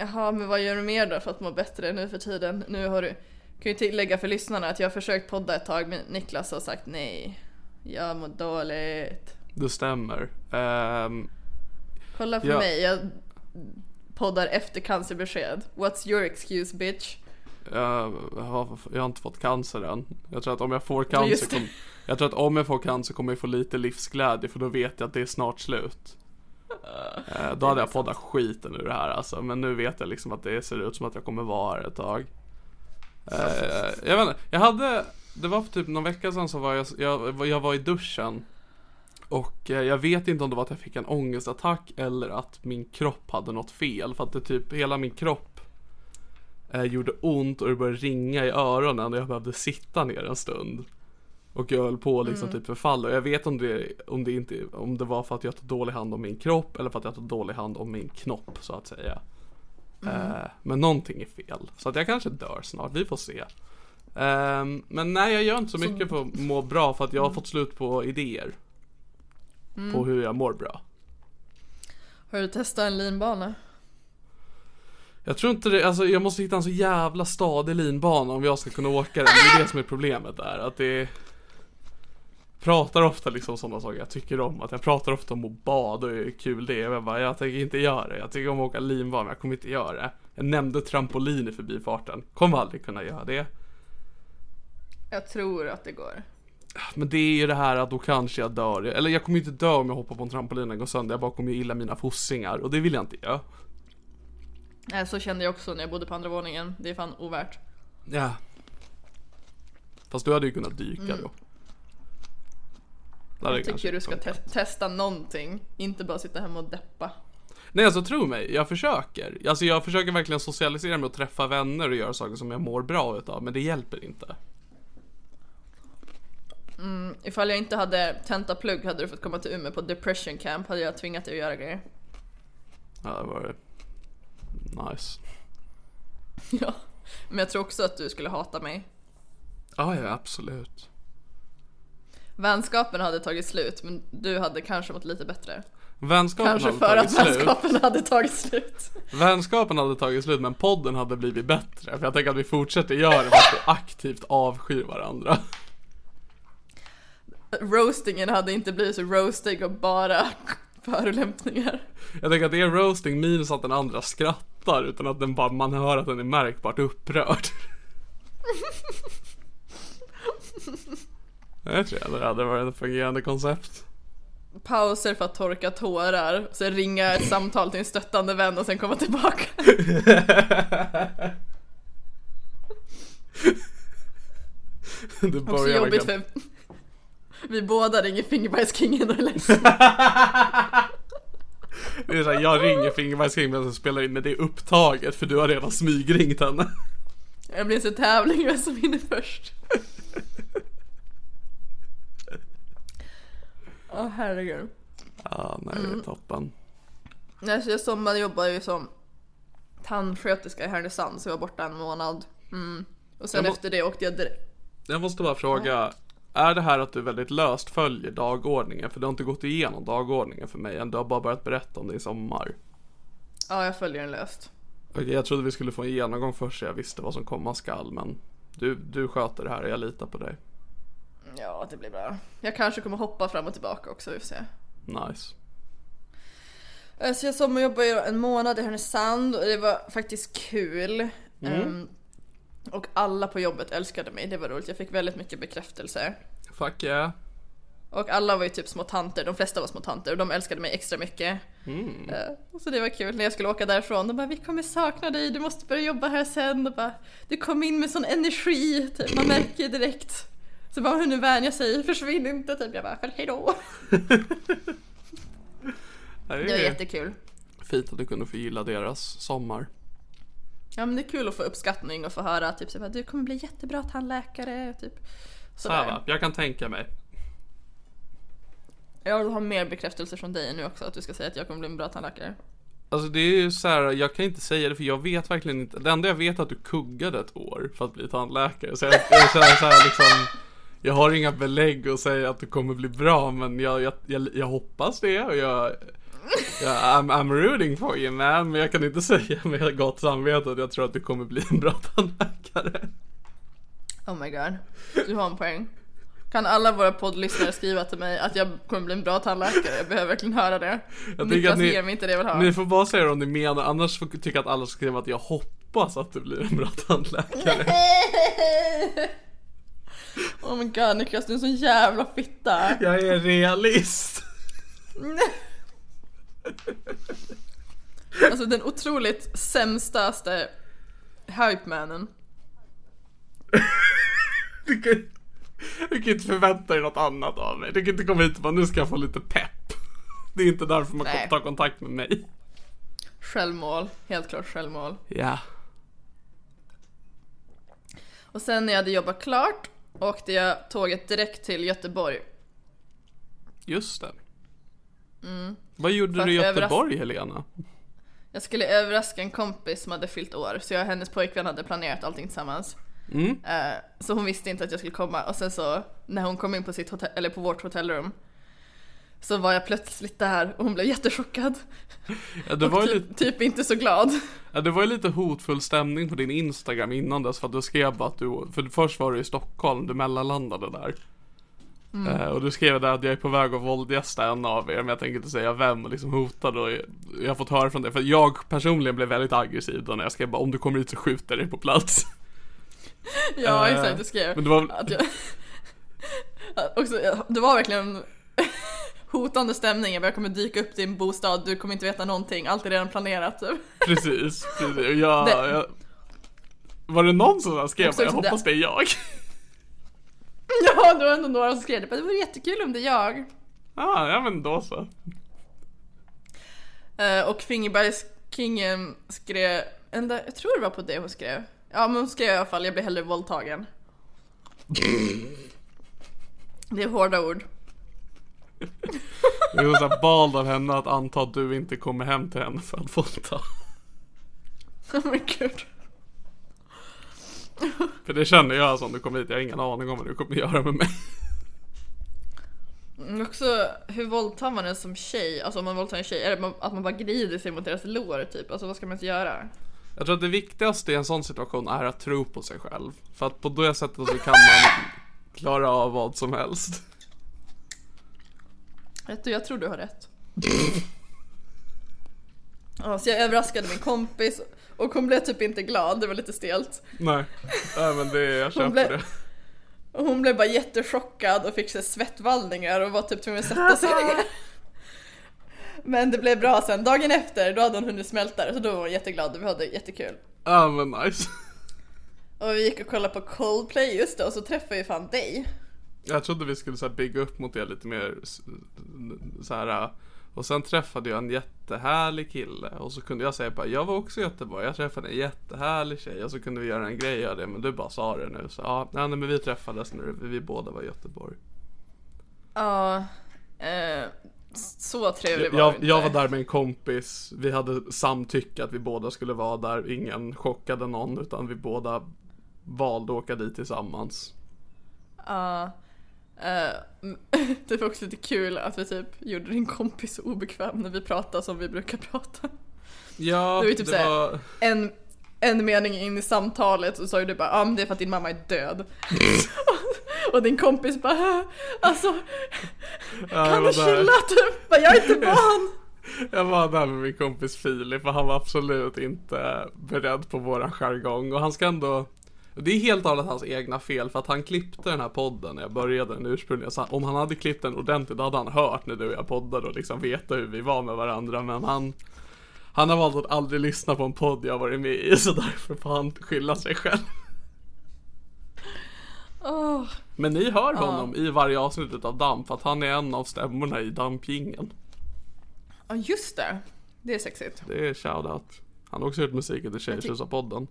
Jaha, men vad gör du mer då för att må bättre nu för tiden? Nu har du, kan ju tillägga för lyssnarna att jag har försökt podda ett tag men Niklas har sagt nej. Jag mår dåligt. Det stämmer. Ehm, Kolla på Ja. mig, jag poddar efter cancerbesked. What's your excuse bitch? jag, har, jag har inte fått cancer än. Jag tror att om jag får cancer kom, Jag tror att om jag får cancer kommer jag få lite livsglädje för då vet jag att det är snart slut. Eh, då hade jag poddat skiten ur det här alltså. Men nu vet jag liksom att det ser ut som att jag kommer vara här ett tag. Eh, jag vet inte, jag hade Det var för typ någon vecka sedan så var jag, jag, jag var i duschen Och eh, jag vet inte om det var att jag fick en ångestattack eller att min kropp hade något fel För att det typ, hela min kropp eh, Gjorde ont och det började ringa i öronen och jag behövde sitta ner en stund Och jag höll på liksom typ förfalla och jag vet om det, om det inte, om det var för att jag tog dålig hand om min kropp eller för att jag tog dålig hand om min knopp så att säga Eh, Men någonting är fel. Så att jag kanske dör snart, vi får se. Ehm, men nej, jag gör inte så mycket för att må bra för att jag har fått slut på idéer. På hur jag mår bra. Har du testat en linbana? Jag tror inte det, alltså jag måste hitta en så jävla stadig linbana om jag ska kunna åka den. Det är det som är problemet där. Att det Pratar ofta liksom sådana saker jag tycker om. Att jag pratar ofta om att bada och hur kul det är. Jag bara, jag tänker inte göra det. Jag tycker om att åka linbana, men jag kommer inte göra det. Jag nämnde trampolin i förbifarten. Kommer aldrig kunna göra det. Jag tror att det går. Men det är ju det här att då kanske jag dör. Eller jag kommer ju inte dö om jag hoppar på en trampolin och går sönder. Jag bara kommer ju illa mina fossingar. Och det vill jag inte göra. Nej, så kände jag också när jag bodde på andra våningen. Det är fan ovärt. Ja. Fast du hade ju kunnat dyka då. Jag kanske tycker du ska te- testa någonting. Inte bara sitta hemma och deppa. Nej alltså tro mig, jag försöker. Alltså jag försöker verkligen socialisera mig och träffa vänner och göra saker som jag mår bra utav. Men det hjälper inte. Ifall jag inte hade tentaplugg hade du fått komma till Umeå på depression camp hade jag tvingat dig att göra grejer. Ja, det var nice. Ja. Men jag tror också att du skulle hata mig. Ja, ja absolut. Vänskapen hade tagit slut men du hade kanske mått lite bättre. Vänskapen Kanske hade för tagit att slut. vänskapen hade tagit slut. Vänskapen hade tagit slut men podden hade blivit bättre. För jag tänker att vi fortsätter göra det för att vi aktivt avskyr varandra. Roastingen hade inte blivit så roastig och bara förolämpningar. Jag tänker att det är roasting minus att den andra skrattar utan att den bara, man hör att den är märkbart upprörd. Jag tror det hade varit ett fungerande koncept. Pauser för att torka tårar, sen ringa ett samtal till en stöttande vän och sen komma tillbaka. Det Också jobbigt för vi båda ringer Fingerbajskingen och är ledsna. Det är så här, jag ringer Fingerbajsking medan jag spelar in men det är upptaget för du har redan smygringt henne. Det blir så tävling vem som hinner först. Åh herregud. Ja, nej det är toppen. Nej, så jag sommarjobbade ju som tandsköterska i Härnösand så jag var borta en månad. Mm. Och sen må- efter det åkte jag direkt. Jag måste bara fråga, är det här att du väldigt löst följer dagordningen? För du har inte gått igenom dagordningen för mig än, du har bara börjat berätta om det i sommar. Ja, jag följer den löst. Okej, jag trodde vi skulle få en genomgång först så jag visste vad som komma skall, men du, du sköter det här och jag litar på dig. Ja, det blir bra. Jag kanske kommer hoppa fram och tillbaka också, vi får se. Nice. Eh, Så jag sommarjobbade ju en månad i Härnösand och det var faktiskt kul. Mm. Ehm, och alla på jobbet älskade mig, det var roligt. Jag fick väldigt mycket bekräftelse. Fuck yeah. Och alla var ju typ små tanter, de flesta var små tanter och de älskade mig extra mycket. Eh, Så det var kul när jag skulle åka därifrån. De bara vi kommer sakna dig, du måste börja jobba här sen. Och bara, du kom in med sån energi, typ. man märker direkt. Så bara hur nu vänja sig, försvinn inte typ. Jag bara hejdå. Det Det var är jättekul. fint att du kunde få gilla deras sommar. Ja men det är kul att få uppskattning och få höra typ så bara, du kommer bli jättebra tandläkare. Typ. Så Sådär. va, jag kan tänka mig. Jag vill ha mer bekräftelse från dig nu också att du ska säga att jag kommer bli en bra tandläkare. Alltså det är ju så här, jag kan inte säga det för jag vet verkligen inte. Det enda jag vet är att du kuggade ett år för att bli tandläkare. Så jag, jag känner så här liksom, jag har inga belägg att säga att du kommer bli bra men jag, jag, jag, jag hoppas det och jag, jag I'm, I'm rooting for you man. Men jag kan inte säga med gott samvete att jag tror att du kommer bli en bra tandläkare. Oh my god, du har en poäng. Kan alla våra poddlyssnare skriva till mig att jag kommer bli en bra tandläkare? Jag behöver verkligen höra det. Jag Niklas ni- ger mig inte det jag vill ha. Ni får bara säga det om ni menar, annars får tycka att alla ska skriva att jag hoppas att du blir en bra tandläkare. Oh my god Niklas, du är en sån jävla fitta. Jag är realist. Alltså den otroligt sämstaste hypemanen. Du kan, du kan inte förvänta dig något annat av mig. Du kan inte komma hit och bara, nu ska jag få lite pepp. Det är inte därför man Nej. tar kontakt med mig. Självmål, helt klart självmål. Ja. Och sen när jag hade jobbat klart åkte jag tåget direkt till Göteborg. Just det. Vad gjorde du i Göteborg Helena? Jag skulle överraska en kompis som hade fyllt år, så jag och hennes pojkvän hade planerat allting tillsammans. Mm. Eh, så hon visste inte att jag skulle komma och sen så när hon kom in på, sitt hotell, eller på vårt hotellrum så var jag plötsligt där och hon blev jättechockad. Ja, det, var och typ, lite, typ inte så glad. ja, det var ju lite hotfull stämning på din Instagram innan dess för att du skrev bara att du, för först var du i Stockholm, du mellanlandade där. Eh, och du skrev där att jag är på väg att våldgästa en av er, men jag tänker inte säga vem och liksom hotade och jag, har fått höra från det. För jag personligen blev väldigt aggressiv då när jag skrev bara om du kommer hit så skjuter jag dig på plats. Ja Eh, exakt, jag skrev Men det var att jag... också, det var verkligen hotande stämning. Jag kommer dyka upp till din bostad, du kommer inte veta någonting, allt är redan planerat typ. Precis, precis. Jag, Det- jag, var det någon som skrev bara, jag liksom det- hoppas det är jag? Ja, det var ändå några som skrev det, det vore jättekul om det är jag. ah, ja men då så. Eh, och Fingerbergskingen skrev, ända, jag tror det var på det hon skrev. Ja men hon skrev i alla fall, jag blir hellre våldtagen. Det är hårda ord. Det är så bald av henne att anta att du inte kommer hem till henne för att våldta. Men gud. För det känner jag som du kommer hit, jag har ingen aning om vad du kommer göra med mig. Mm, Också hur våldtar man en som tjej? Alltså om man våldtar en tjej, är det man- att man bara grider sig mot deras lår typ? Alltså vad ska man inte göra? Jag tror att det viktigaste i en sån situation är att tro på sig själv. För att på det sättet så kan man klara av vad som helst. Vet du, jag tror du har rätt. Ja, så jag överraskade min kompis och hon blev typ inte glad, det var lite stelt. Nej, Nej men det, jag köper blev- det. Och hon blev bara jättechockad och fick sig svettvallningar och var typ tvungen att sätta sig ner. Men det blev bra sen. Dagen efter, då hade hon hunnit smälta det, så då var hon jätteglad och vi hade jättekul. Ja men nice. Och vi gick och kollade på Coldplay just då, och så träffade vi fan dig. Jag trodde vi skulle så här, bygga upp mot det lite mer så här. Och sen träffade jag en jättehärlig kille och så kunde jag säga bara jag var också i Göteborg, jag träffade en jättehärlig tjej och så kunde vi göra en grej av det men du bara sa det nu så ja, nej men vi träffades när vi båda var i Göteborg. Ja, eh, så trevlig var Jag, inte. jag var där med en kompis, vi hade samtycke att vi båda skulle vara där, ingen chockade någon utan vi båda valde att åka dit tillsammans. Ja. Eh, det var också lite kul att vi typ gjorde din kompis obekväm när vi pratade som vi brukar prata. Ja, Det var typ det såhär- var... En, en mening in i samtalet så sa ju du bara ah, men det är för att din mamma är död. och din kompis bara "Äh, alltså Ja, kan du chilla typ? Jag är inte van. Jag var där med min kompis Filip och han var absolut inte beredd på våran jargong och han ska ändå det är helt och hållet hans egna fel för att han klippte den här podden när jag började den ursprungligen. Så om han hade klippt den ordentligt då hade han hört när du och jag poddade och liksom veta hur vi var med varandra. Men han, han har valt att aldrig lyssna på en podd jag varit med i så därför får han skylla sig själv. Åh, Men ni hör honom i varje avsnitt av Damp för att han är en av stämmorna i Dampgingen. Ja just det. Det är sexigt. Det är shoutout. Han har också gjort musiken till Tjejtjusarpodden.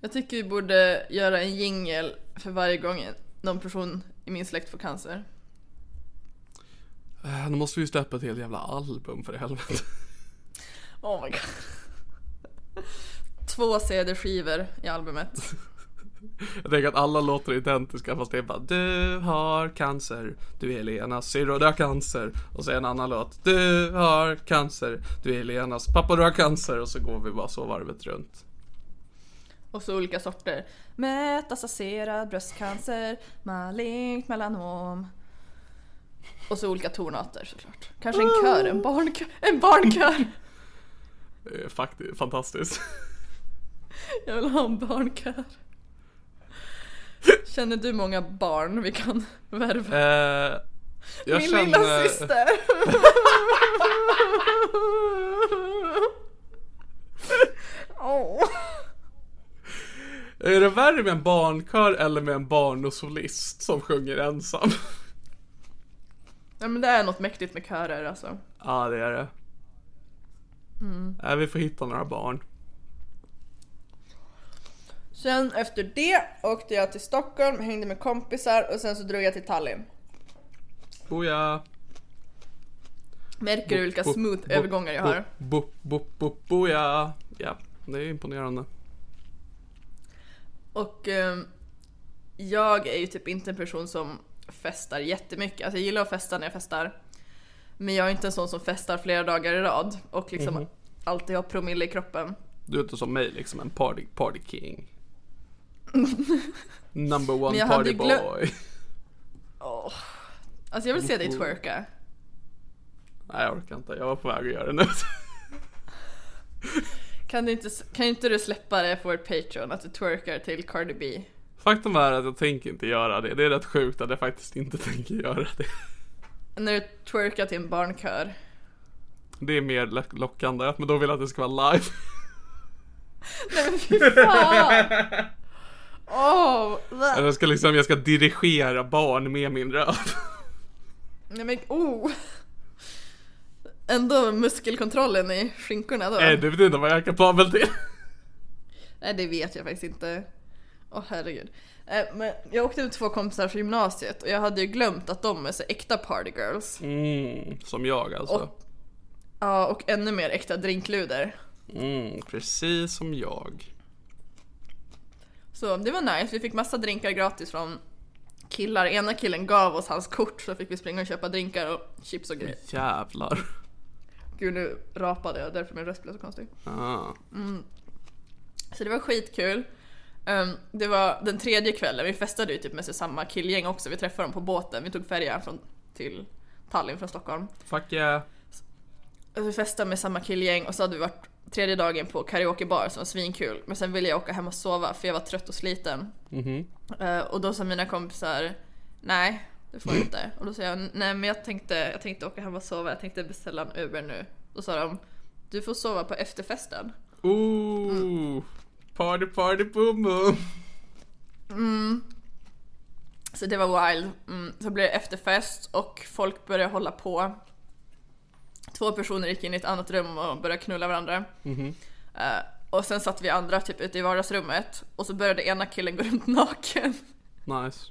Jag tycker vi borde göra en jingel för varje gång någon person i min släkt får cancer. Eh, Nu måste vi ju släppa ett helt jävla album för helvete. Oh my god. Två CD-skivor i albumet. Jag tänker att alla låter identiska fast det är bara Du har cancer, du är Lenas syrra, du har cancer. Och så en annan låt Du har cancer, du är Lenas pappa, du har cancer. Och så går vi bara så varvet runt. Och så olika sorter. Metastaserad bröstcancer, malignt melanom. Och så olika tonarter såklart. Kanske en kör, en barnkör. En barnkör! Är faktiskt fantastiskt. Jag vill ha en barnkör. Känner du många barn vi kan värva? Eh, Min känner... lilla syster! Åh. Är det värre med en barnkör eller med en barnosolist som sjunger ensam? Ja men det är något mäktigt med körer alltså. Ja, det är det. Nej, vi får hitta några barn. Sen efter det åkte jag till Stockholm, hängde med kompisar och sen så drog jag till Tallinn. Boja. Märker du vilka smooth bo- övergångar jag bo- har? Bo, bo, bo, boja. Ja, det är imponerande. Och ehm, jag är ju typ inte en person som festar jättemycket. Alltså jag gillar att festa när jag festar. Men jag är inte en sån som festar flera dagar i rad och liksom Mhm. alltid har promille i kroppen. Du är inte som mig liksom, en party, party king. Number one party boy. Åh. Alltså jag vill se dig twerka. Nej, jag orkar inte. Jag var på väg att göra det nu. Kan, du inte, kan inte du släppa det på vårt Patreon att du twerkar till Cardi B? Faktum är att jag tänker inte göra det. Det är rätt sjukt att jag faktiskt inte tänker göra det. När du twerkar till en barnkör. Det är mer lock- lockande, men då vill jag att det ska vara live. Nej men fy fan! Eller jag ska liksom, jag ska dirigera barn med min röv. nej men oh! Ändå muskelkontrollen i skinkorna då. Nej, du vet inte vad jag är kapabel till. Nej det vet jag faktiskt inte. Åh herregud. Eh, Men jag åkte med två kompisar från gymnasiet och jag hade ju glömt att de är så äkta partygirls. Mm, som jag alltså. Och- Ja, och ännu mer äkta drinkluder. Mm, precis som jag. Så det var nice, vi fick massa drinkar gratis från killar. Ena killen gav oss hans kort så fick vi springa och köpa drinkar och chips och grejer. Jävlar. Gud nu rapade jag därför min röst blev så konstig. Ah. Så det var skitkul. Ehm, det var den tredje kvällen, vi festade ju typ med sig samma killgäng också. Vi träffade dem på båten, vi tog färjan från, till Tallinn från Stockholm. Fuck yeah. Och vi festade med samma killgäng och så hade vi varit tredje dagen på karaokebar som var svinkul. Men sen ville jag åka hem och sova för jag var trött och sliten. Eh, och då sa mina kompisar Nej, det får du inte. Och då sa jag nej men jag tänkte, jag tänkte åka hem och sova, jag tänkte beställa en Uber nu. Då sa de Du får sova på efterfesten. Ooh. Party party boom boom. Så det var wild. Mm, så blev det efterfest och folk började hålla på. Två personer gick in i ett annat rum och började knulla varandra. Eh, och sen satt vi andra typ ute i vardagsrummet och så började ena killen gå runt naken. Nice.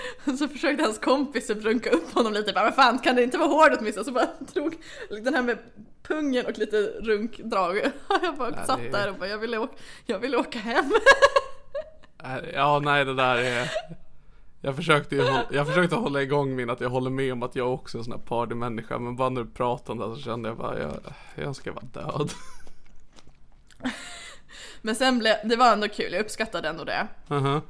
Så försökte hans kompis typ runka upp honom lite, bara, men fan kan det inte vara hård åtminstone? Så bara drog den här med pungen och lite runkdrag. Jag bara Ja, satt det där och bara, jag ville åka, jag ville åka hem. Ja, nej det där är... Jag försökte ju jag försökte hålla igång min att jag håller med om att jag också är en sån här partymänniska men bara när du pratade om det så kände jag bara jag, jag ska vara död. Men sen blev, det var ändå kul, jag uppskattade ändå det. Mhm.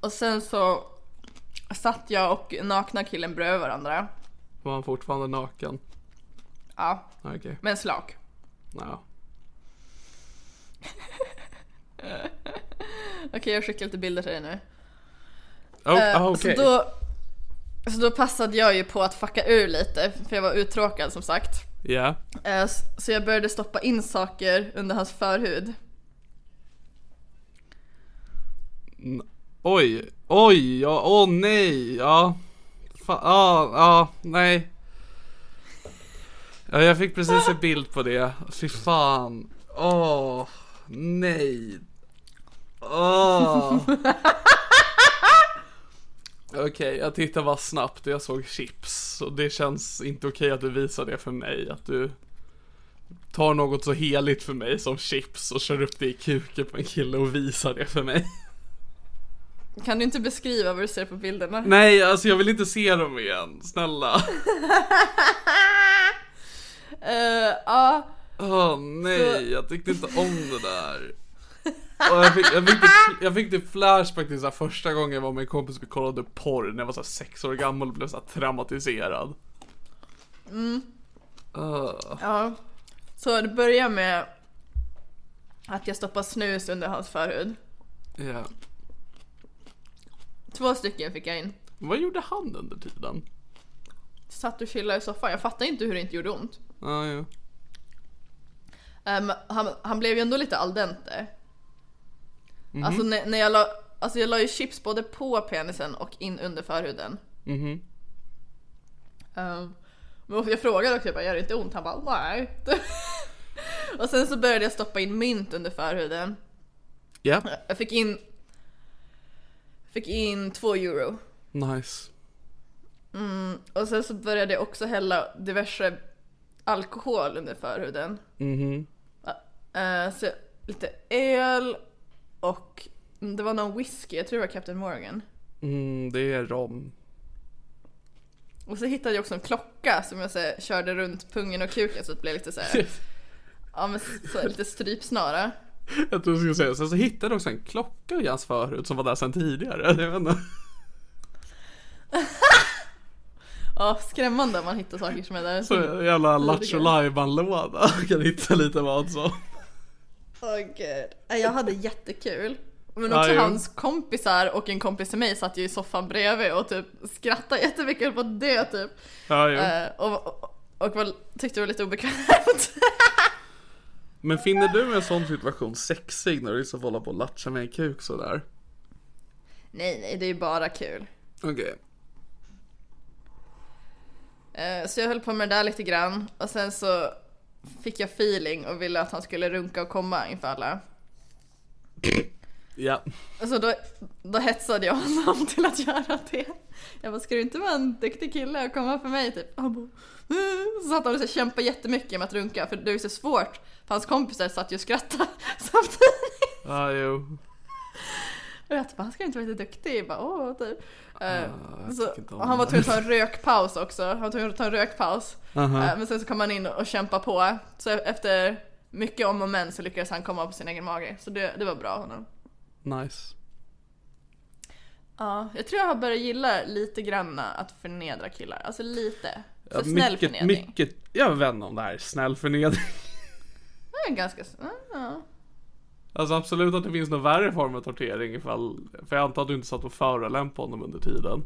Och sen så satt jag och nakna killen bredvid varandra. Var han fortfarande naken? Ja, Okej, med en slak. ja. Okej, jag skickar lite bilder till dig nu. Oh, Eh, ah, okej. Så då, så då passade jag ju på att fucka ur lite, för jag var uttråkad som sagt. Ja. Eh, s- Så jag började stoppa in saker under hans förhud. Oj, oj, ja, åh nej, ja. Fa- ja, ja, nej. Ja, jag fick precis en bild på det. Fy fan. Åh, nej. Åh. Okej, jag tittar bara snabbt och jag såg chips. Och det känns inte okej att du visar det för mig. Att du tar något så heligt för mig som chips och kör upp det i kuken på en kille och visar det för mig. Kan du inte beskriva vad du ser på bilderna? Nej, alltså jag vill inte se dem igen. Snälla. Eh, Ja, Åh nej, jag tyckte inte om det där. Och jag, fick, jag, fick typ, jag fick typ flashback till så första gången jag var med en kompis och kollade porr när jag var så sex år gammal och blev så traumatiserad. Åh. ja. Så det börjar med att jag stoppar snus under hans förhud. Ja. Två stycken fick jag in. Vad gjorde han under tiden? Satt och chillade i soffan. Jag fattar inte hur det inte gjorde ont. Ja, ja. Ehm, han, han blev ju ändå lite al dente. Alltså när, när jag la, alltså jag la ju chips både på penisen och in under förhuden. Mhm. Ehm, men jag frågade också, jag bara, gör det inte ont? Han bara, nej. och sen så började jag stoppa in mynt under förhuden. Ja, Jag fick in Fick in två euro. nice. Och sen så började jag också hälla diverse alkohol under förhuden. Mhm. Eh, så lite öl och mm, det var någon whisky, jag tror det var Captain Morgan. Mm, det är rom. Och så hittade jag också en klocka som jag så här, körde runt pungen och kuken så det blev lite så här. Ja men så, lite strypsnara. Jag tror du skulle säga. Sen så hittade jag också en klocka i hans förut som var där sen tidigare. Jag vet inte. Ja skrämmande om man hittar saker som är där. Så jävla Lattjo låda Kan hitta lite vad så. Åh gud. Nej, Jag hade jättekul. Men Ja, också jo. hans kompisar och en kompis till mig satt ju i soffan bredvid och typ skrattade jättemycket, på dö typ. Ja, jo. Eh, och och, och var, tyckte det var lite obekvämt. Men finner du en sån situation sexig när du liksom håller på och latcha med en kuk sådär? nej nej, det är ju bara kul. Okej. Eh, Så jag höll på med det där lite grann och sen så fick jag feeling och ville att han skulle runka och komma inför alla. Ja. Alltså då, då hetsade jag honom till att göra det. Jag bara, ska du inte vara en duktig kille och komma för mig typ? Han bara, "Mm." så satt han och kämpade jättemycket med att runka för det ju så svårt. För hans kompisar satt ju och skrattade samtidigt. Ja, jo. Och jag bara, han ska inte vara lite duktig. Bara, Åh, typ. Jag så, han var tvungen att ta en rökpaus också. Han var tvungen att ta en rökpaus. Eh, Men sen så kom han in och kämpa på. Så efter mycket om och men så lyckades han komma på sin egen mage. Så det, det var bra honom. Nice. Ja, jag tror jag har börjat gilla lite granna att förnedra killar. Alltså lite. För Ja, snäll mycket, förnedring. mycket, jag vet inte om det här är snäll förnedring. Det är ganska... Ja. Alltså absolut att det finns någon värre form av tortering ifall, för jag antar att du inte satt och förolämpade honom under tiden.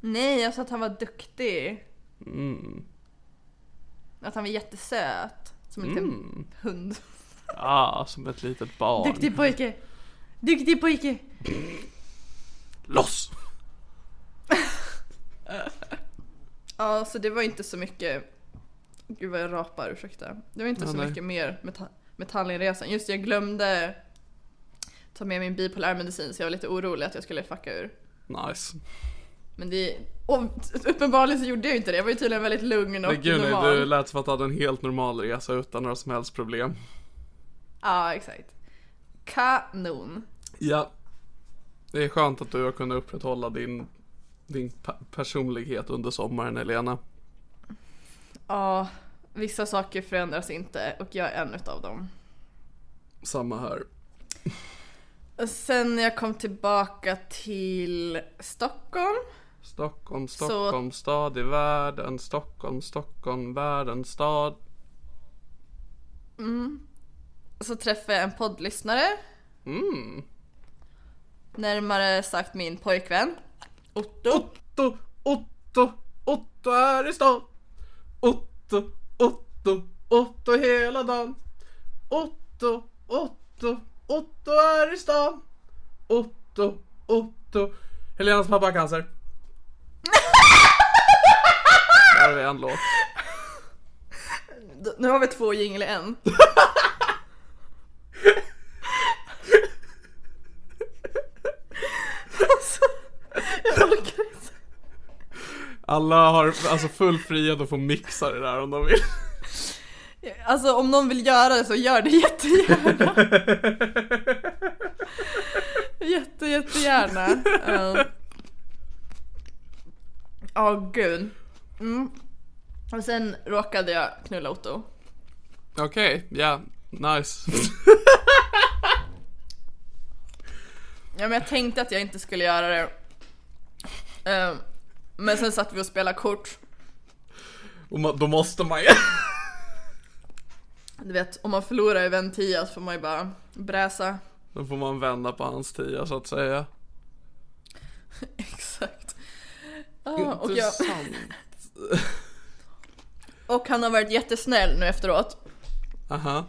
Nej, jag sa att han var duktig. Mm. Att han var jättesöt. Som en liten Mm. hund. Ah, som ett litet barn. Duktig pojke! Duktig pojke! Loss! Ja, så det var inte så mycket... Gud vad jag rapar, ursäkta. Det var inte Ja, så nej. mycket mer med, ta- med Tallinnresan. Just det, jag glömde ta med min bipolärmedicin så jag var lite orolig att jag skulle fucka ur. Nice. Men det... Och uppenbarligen så gjorde jag inte det. Jag var ju tydligen väldigt lugn och Men gud nej, normal. du lät som att du hade en helt normal resa utan några som helst problem. Ja, exakt. Kanon. Ja. Det är skönt att du har kunnat upprätthålla din, din pe- personlighet under sommaren Helena. Ja, vissa saker förändras inte och jag är en utav dem. Samma här. Sen när jag kom tillbaka till Stockholm Stockholm, Så- Stockholm, stad i världen. Stockholm, Stockholm, världens stad. så träffade jag en poddlyssnare. Mm. Närmare sagt min pojkvän. Otto. Otto, Otto, Otto är i stan. Otto, Otto, Otto hela dagen. Otto, Otto, Otto är i stan. Otto, Otto. Helenas pappa har cancer. Där har vi en låt. Nu har vi två jingel i en. alltså, jag orkar inte. Alla har alltså full frihet att få mixa det där om de vill. Alltså om någon vill göra det så gör det jättegärna. Jätte, jättegärna. Ja, oh, gud. Mm. Och sen råkade jag knulla Otto. Okej, ja, nice. Ja men jag tänkte att jag inte skulle göra det. Eh, Men sen satt vi och spelade kort. Och ma- då måste man ju. Du vet, om man förlorar i vän 10 så får man ju bara bräsa. Då får man vända på hans tia så att säga. Exakt. Ah, och, jag, Intressant. och han har varit jättesnäll nu efteråt. Aha.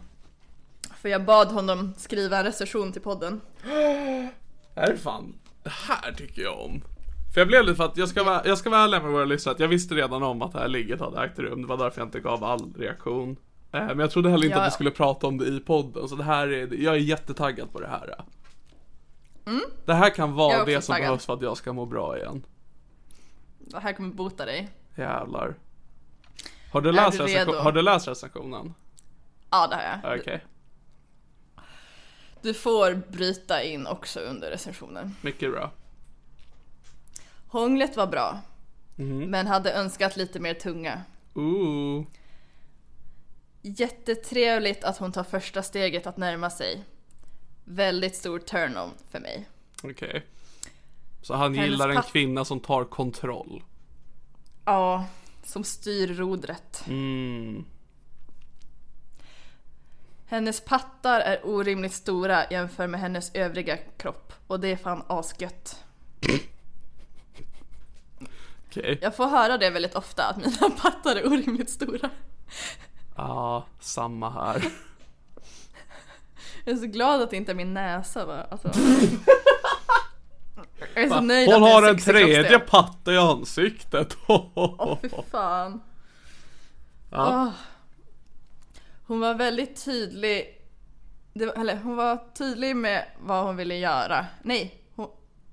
För jag bad honom skriva en recension till podden. Här är fan, det här tycker jag om. För jag blev lite för att, jag ska vara, jag ska vara ärlig med våra lyssnare, att jag visste redan om att det här ligget hade ägt rum. Det var därför jag inte gav all reaktion. Eh, Men jag trodde heller inte Ja, att vi skulle prata om det i podden, så det här är, jag är jättetaggad på det här. Det här kan Mm. Vara det som taggad. behövs för att jag ska må bra igen. Det här kommer bota dig. Jävlar. Har du, läst recension, har du läst recensionen? Ja, det har jag. Okej, Du får bryta in också under recensionen. mycket bra. Hånglet var bra. Mhm. Men hade önskat lite mer tunga. Ooh. Jättetrevligt att hon tar första steget att närma sig. Väldigt stor turn-on för mig. Okej. Så han Hennes gillar en kvinna som tar kontroll. Ja, som styr rodret. Mm. Hennes pattar är orimligt stora jämfört med hennes övriga kropp. Och det är fan asgött. Okej. Jag får höra det väldigt ofta, att mina pattar är orimligt stora. Ja, samma här. Jag är så glad att det inte är min näsa va. Alltså. Jag är så nöjd Hon att har en tredje patta i ansiktet. Åh fy fan. Ja. Åh. Hon var väldigt tydlig. Det eller hon var tydlig med vad hon ville göra. Nej, hon,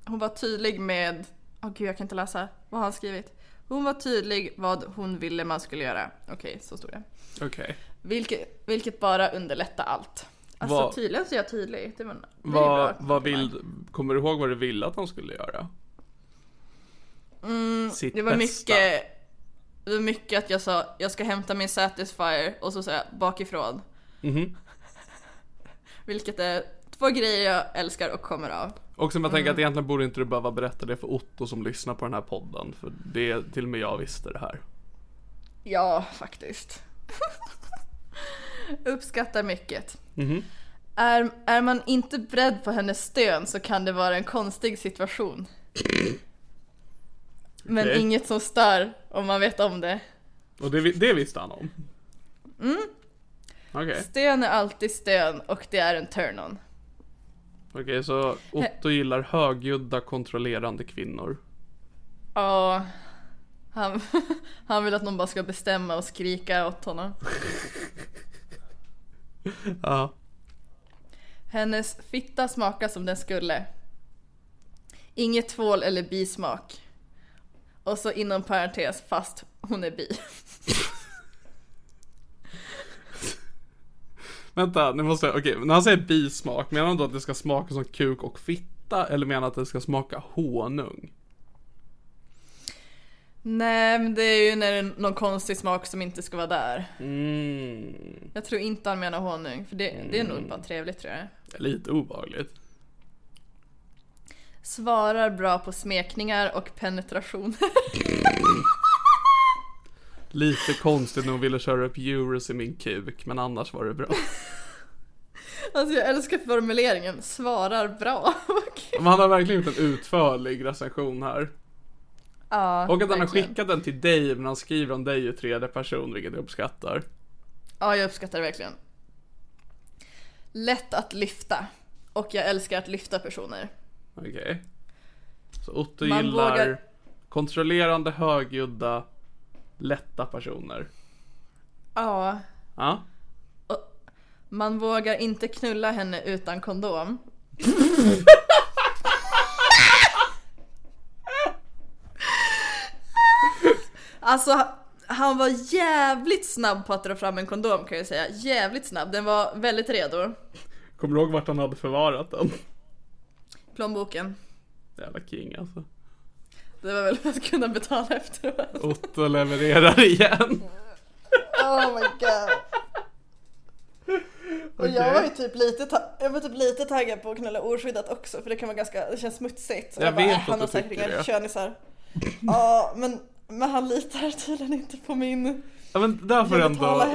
hon var tydlig med... Åh gud jag kan inte läsa. Vad har han skrivit? Hon var tydlig vad hon ville man skulle göra. Okej, så stod det. Okej. Vilket, vilket bara underlättar allt. Alltså Vad- tydligen så är jag tydlig. Det, var, Vad, vad vill, kommer du ihåg vad du ville att de skulle göra? Sitt Mm, Det var bästa. mycket, det var mycket att jag sa jag ska hämta min Satisfyer och så sa jag bakifrån. Mhm. Vilket är två grejer jag älskar och kommer av. Och som jag tänker Mm. att egentligen borde inte du behöva berätta det för Otto som lyssnar på den här podden. För det, till och med jag visste det här. Ja, faktiskt. Uppskattar mycket. Mhm. Är, är man inte beredd på hennes stön så kan det vara en konstig situation. Men Okej. inget som stör om man vet om det. Och det, det visste han om? Mm. Okej, Stön är alltid stön och det är en turn-on. okej så Otto gillar högljudda kontrollerande kvinnor. Ja, han, han vill att någon bara ska bestämma och skrika åt honom. Ja. Hennes fitta smakar som den skulle. Inget tvål eller bismak. Och så inom parentes, fast hon är bi. Vänta, nu måste jag, okej, när han säger bismak, menar han då att det ska smaka som kuk och fitta? Eller menar han att det ska smaka honung? Nej, men det är ju när det är någon konstig smak som inte ska vara där. Mm. Jag tror inte han menar honung, för det, det är nog bara trevligt tror jag. Lite obehagligt. Svarar bra på smekningar och penetration. Lite konstigt när hon ville köra upp Euros i min kuk, men annars var det bra. alltså jag älskar formuleringen, svarar bra. Men han har verkligen gjort en utförlig recension här. ja, Och att han har skickat den till dig, men han skriver om dig i tredje person, vilket jag uppskattar. Ja, jag uppskattar det verkligen. Lätt att lyfta. Och jag älskar att lyfta personer. Okej. Så Otto Man gillar vågar- kontrollerande, högljudda, lätta personer. Ja. Ja. Man vågar inte knulla henne utan kondom. alltså, han var jävligt snabb på att dra fram en kondom kan jag säga. Jävligt snabb. Den var väldigt redo. Kommer du ihåg vart han hade förvarat den? Plånboken. Jävla king alltså. Det var väl att kunna betala efteråt. Otto levererar igen. Oh my god. Och jag var ju typ lite, ta- jag var typ lite taggad på att knulla oskyddat också för det kan vara ganska, det känns smutsigt. Jag bara, vet äh, att han har säkert inga det. könisar. Ja men, men han litar tydligen inte på min Ja men där får ändå,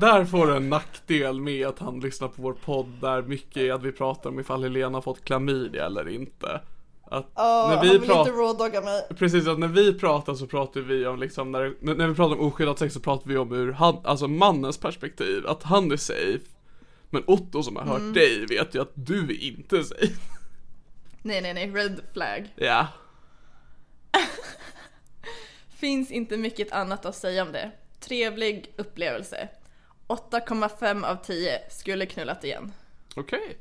där får du en nackdel med att han lyssnar på vår podd där mycket är att vi pratar om ifall Helena har fått klamydia eller inte. Att Ja, när han vi vill pratar, inte rawdogga mig. precis att när vi pratar så pratar vi om liksom, när, när när vi pratar om oskyddat sex så pratar vi om ur han, alltså mannens perspektiv, att han är safe. Men Otto som har hört Mm. dig vet ju att du är inte safe. Nej nej nej, red flag. Ja. Finns inte mycket annat att säga om det. Trevlig upplevelse. 8,5 av 10 skulle knullat igen. Okej.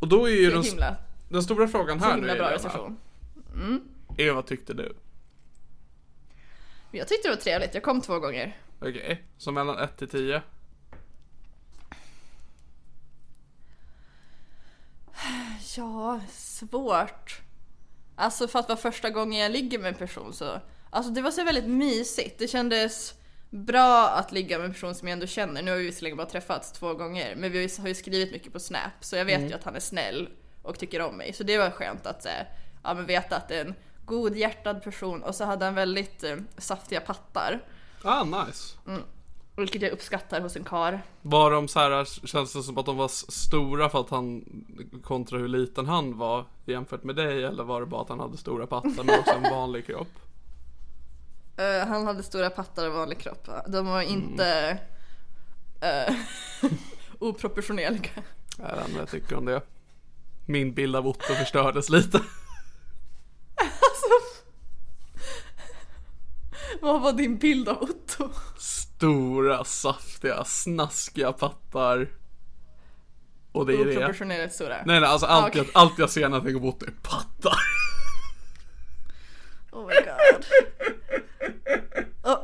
Och då är ju den, himla, den stora frågan här nu bra recension. är vad tyckte du? Jag tyckte det var trevligt, jag kom två gånger. Okej, så mellan 1 till 10? Ja, svårt. Alltså för att vara första gången jag ligger med en person så. Alltså det var så väldigt mysigt. Det kändes bra att ligga med en person som jag ändå känner. Nu har vi visserligen bara träffats två gånger, men vi har ju skrivit mycket på Snap, så jag vet Mm. ju att han är snäll och tycker om mig. Så det var skönt att eh, ja, men veta att det är en godhjärtad person och så hade han väldigt eh, saftiga pattar. Ah, nice. Vilket jag uppskattar hos en kar. Var de så här, känns det som att de var stora för att han kontra hur liten han var jämfört med dig eller var det bara att han hade stora pattar men också en vanlig kropp? Eh, han hade stora pattar och vanlig kropp. De var inte eh, oproportionerliga. Jag vet inte vad jag tycker om det. Min bild av Otto förstördes lite. Vad var din bild av Otto? Stora, saftiga, snaskiga pattar. Och det är det. Oproportionerligt stora. Nej nej alltså allt, okej. jag, allt jag ser när jag tänker på Otto är pattar. Oh my god.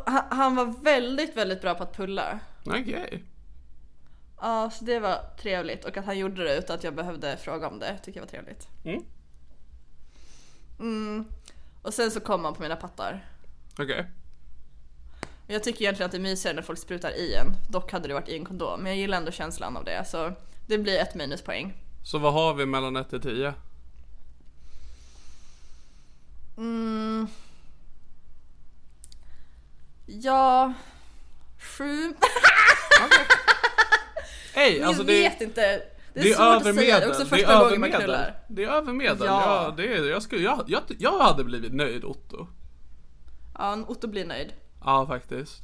Han, han var väldigt, väldigt bra på att pulla. Okej. Ja, så det var trevligt och att han gjorde det utan att jag behövde fråga om det tycker jag var trevligt. Mm. Mm. Och sen så kom han på mina pattar. Okej. Men Jag tycker egentligen att det är mysigare när folk sprutar i en. Dock hade det varit i en kondom, men jag gillar ändå känslan av det. Så det blir ett minuspoäng. Så vad har vi mellan 1 till 10? Mm. Ja... Sju. Hej, alltså jag det, vet inte. Det är, det är svårt att säga. medel. Det är också Det är första gången man knullar. Det är över medel. Ja. Ja. det är, jag, skulle, jag, jag, jag hade blivit nöjd Otto. Ja, Otto blir nöjd. Ja, faktiskt.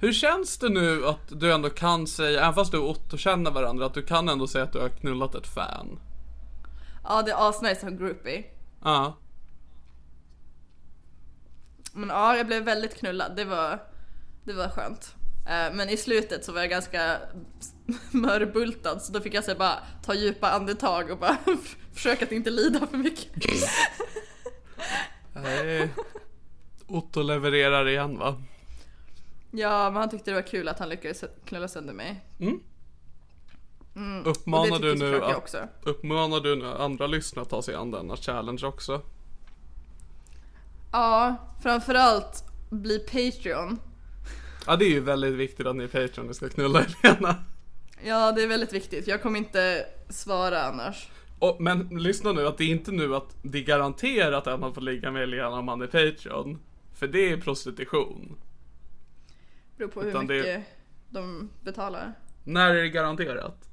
Hur känns det nu att du ändå kan säga, även fast du och Otto känner varandra, att du kan ändå säga att du har knullat ett fan? Ja, det är asnice en groupie. Ja. Men ja, jag blev väldigt knullad. Det var, det var skönt. Eh, Men i slutet så var jag ganska mörbultad så då fick jag så bara ta djupa andetag och bara försöka att inte lida för mycket. Nej. Otto levererar igen va? Ja, men han tyckte det var kul att han lyckades knulla sönder mig. Och Uppmanar det du nu att, också. uppmanar du nu andra lyssnare att ta sig an denna challenge också? Ja, framförallt bli Patreon. Ja det är ju väldigt viktigt att ni är Patreon, ni ska knulla Helena. Ja, det är väldigt viktigt. Jag kommer inte svara annars. Och, men lyssna nu, att det är inte nu att det är garanterat att man får ligga med Helena om man är Patreon. För det är prostitution. Beror på hur Utan det- mycket de betalar. När är det garanterat?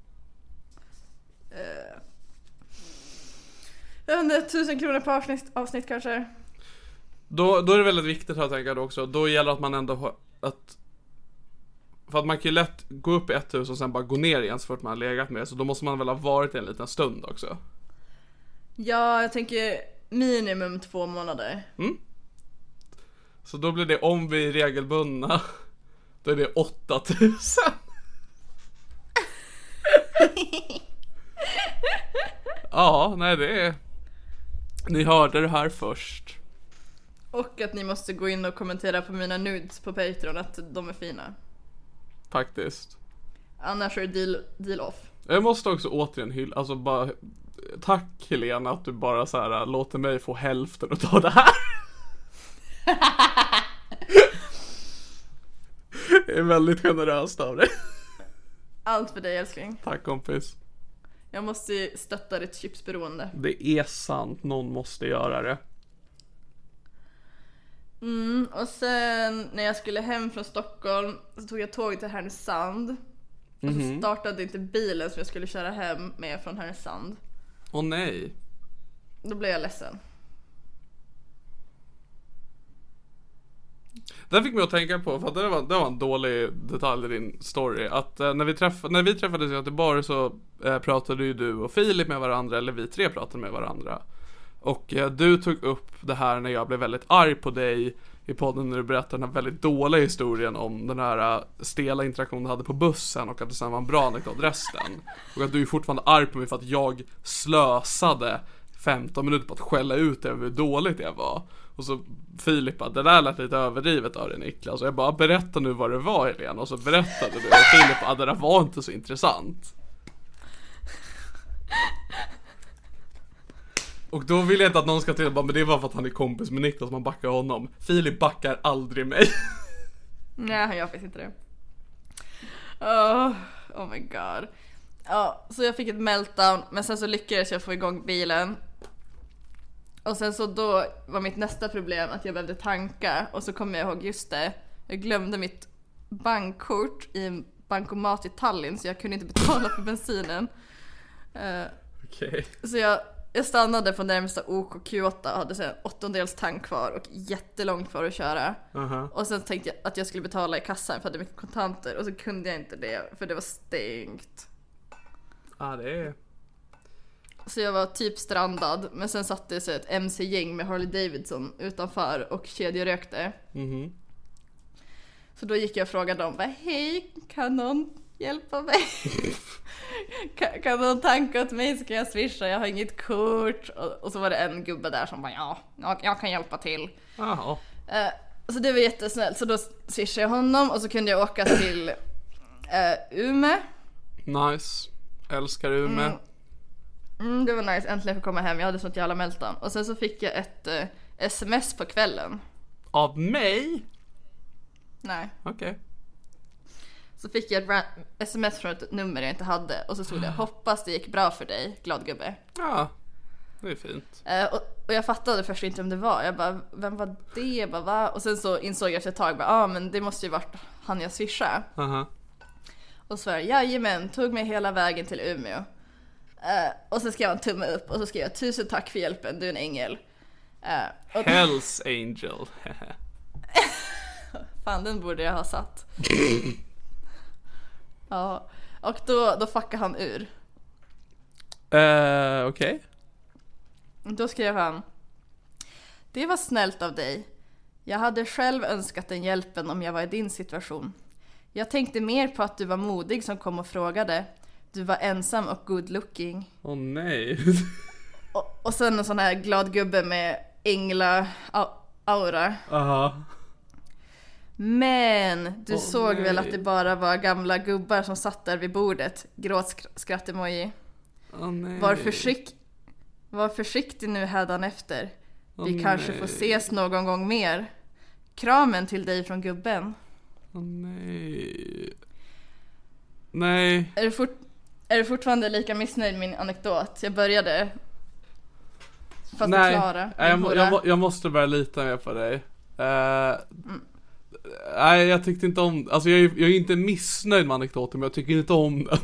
Jag vet inte, tusen kronor per avsnitt, avsnitt kanske. Då, då är det väldigt viktigt jag då också, då gäller det att man ändå har att För att man kan ju lätt gå upp i ett hus och sen bara gå ner igen så fort man har legat med så då måste man väl ha varit en liten stund också. Ja, jag tänker minimum två månader. Så då blir det om vi är regelbundna Då är det 8000 Ja, nej det är Ni hörde det här först Och att ni måste gå in och kommentera på mina nudes på Patreon att de är fina. Faktiskt Annars är det deal, deal off. Jag måste också återigen hylla, alltså bara Tack Helena att du bara så här låter mig få hälften av det här Det är väldigt generöst av dig Allt för dig älskling. Tack kompis Jag måste stötta ditt chipsberoende. Det är sant, någon måste göra det Mm, och sen när jag skulle hem från Stockholm så tog jag tåget till Härnösand. Och så startade inte bilen som jag skulle köra hem med från Härnösand. Åh nej Då blev jag ledsen. Det fick mig att tänka på, för att det var, det var en dålig detalj i din story, att eh, när, vi träff, när vi träffades i Göteborg så eh, pratade ju du och Filip med varandra, eller vi tre pratade med varandra. Och eh, du tog upp det här när jag blev väldigt arg på dig i podden när du berättade den här väldigt dåliga historien om den här eh, stela interaktionen du hade på bussen och att det sen var en bra anekdot resten. Och att du är fortfarande arg på mig för att jag slösade 15 minuter på att skälla ut dig över hur dåligt jag var. Och så Filip bara, det där lät lite överdrivet av dig Niklas. Och jag bara, berätta nu vad det var Helena. Och så berättade du och Filip bara, det där var inte så intressant. Och då vill jag inte att någon ska till bara, men det var för att han är kompis med Niklas, man backar honom. Filip backar aldrig mig. Nej, han gör faktiskt inte det. Oh, oh my god. Ja, så jag fick ett meltdown men sen så lyckades jag få igång bilen. Och sen så då var mitt nästa problem att jag behövde tanka och så kom jag ihåg, just det, jag glömde mitt bankkort i en bankomat i Tallinn så jag kunde inte betala för bensinen. Eh, Okej. så jag, jag stannade på närmsta OKQ8 och hade sen en åttondels tank kvar och jättelångt kvar att köra. Aha. Och sen tänkte jag att jag skulle betala i kassan för jag hade mycket kontanter och så kunde jag inte det för det var stängt. Ja, det är... Så jag var typ strandad men sen satt det så ett MC-gäng med Harley Davidson utanför och kedjerökte. Mhm. Så då gick jag och frågade dem, hej kan någon hjälpa mig? kan, kan någon tanka åt mig så kan jag swisha, jag har inget kort. Och, och så var det en gubbe där som bara, ja, jag, jag kan hjälpa till. Jaha. Eh, så det var jättesnällt, så då swishade jag honom och så kunde jag åka till uh, Ume. Nice. Älskar Umeå. Mm, det var nice, äntligen få komma hem, jag hade sånt jävla meltdown. Och sen så fick jag ett eh, sms på kvällen. Av mig? Nej. Okej. Så fick jag ett sms från ett nummer jag inte hade och så stod det hoppas det gick bra för dig, glad gubbe. Ja. Det är fint. Eh, och, och jag fattade först inte vem det var. Jag bara, vem var det? Jag bara, va? Och sen så insåg jag efter ett tag, ja ah, men det måste ju varit han jag swishade. Aha. Och så var det, jajamän, tog mig hela vägen till Umeå. Eh, och så skrev han tumme upp och så skrev jag tusen tack för hjälpen, du är en ängel. Eh, och Hells Angel. fan den borde jag ha satt. ja, och då, då fuckade han ur. Eh, okej. Då skrev han Det var snällt av dig. Jag hade själv önskat den hjälpen om jag var i din situation. Jag tänkte mer på att du var modig som kom och frågade. Du var ensam och good looking. Åh nej. Och, och sen en sån här glad gubbe med ängla-aura. Aha. Men du Åh, såg väl nej. att det bara var gamla gubbar som satt där vid bordet? Gråtskratt-emoji. Nej. Var, försikt... var försiktig nu hädanefter. Vi Åh, kanske nej. får ses någon gång mer. Kramen till dig från gubben. Åh nej. Nej. Är du, fort... är du fortfarande lika missnöjd med min anekdot? Jag började. Fast Nej. Nej, jag, jag, jag måste börja lita mer på dig. Eh, Mm. Nej jag tyckte inte om, alltså jag är, jag är inte missnöjd med anekdoten men jag tycker inte om den.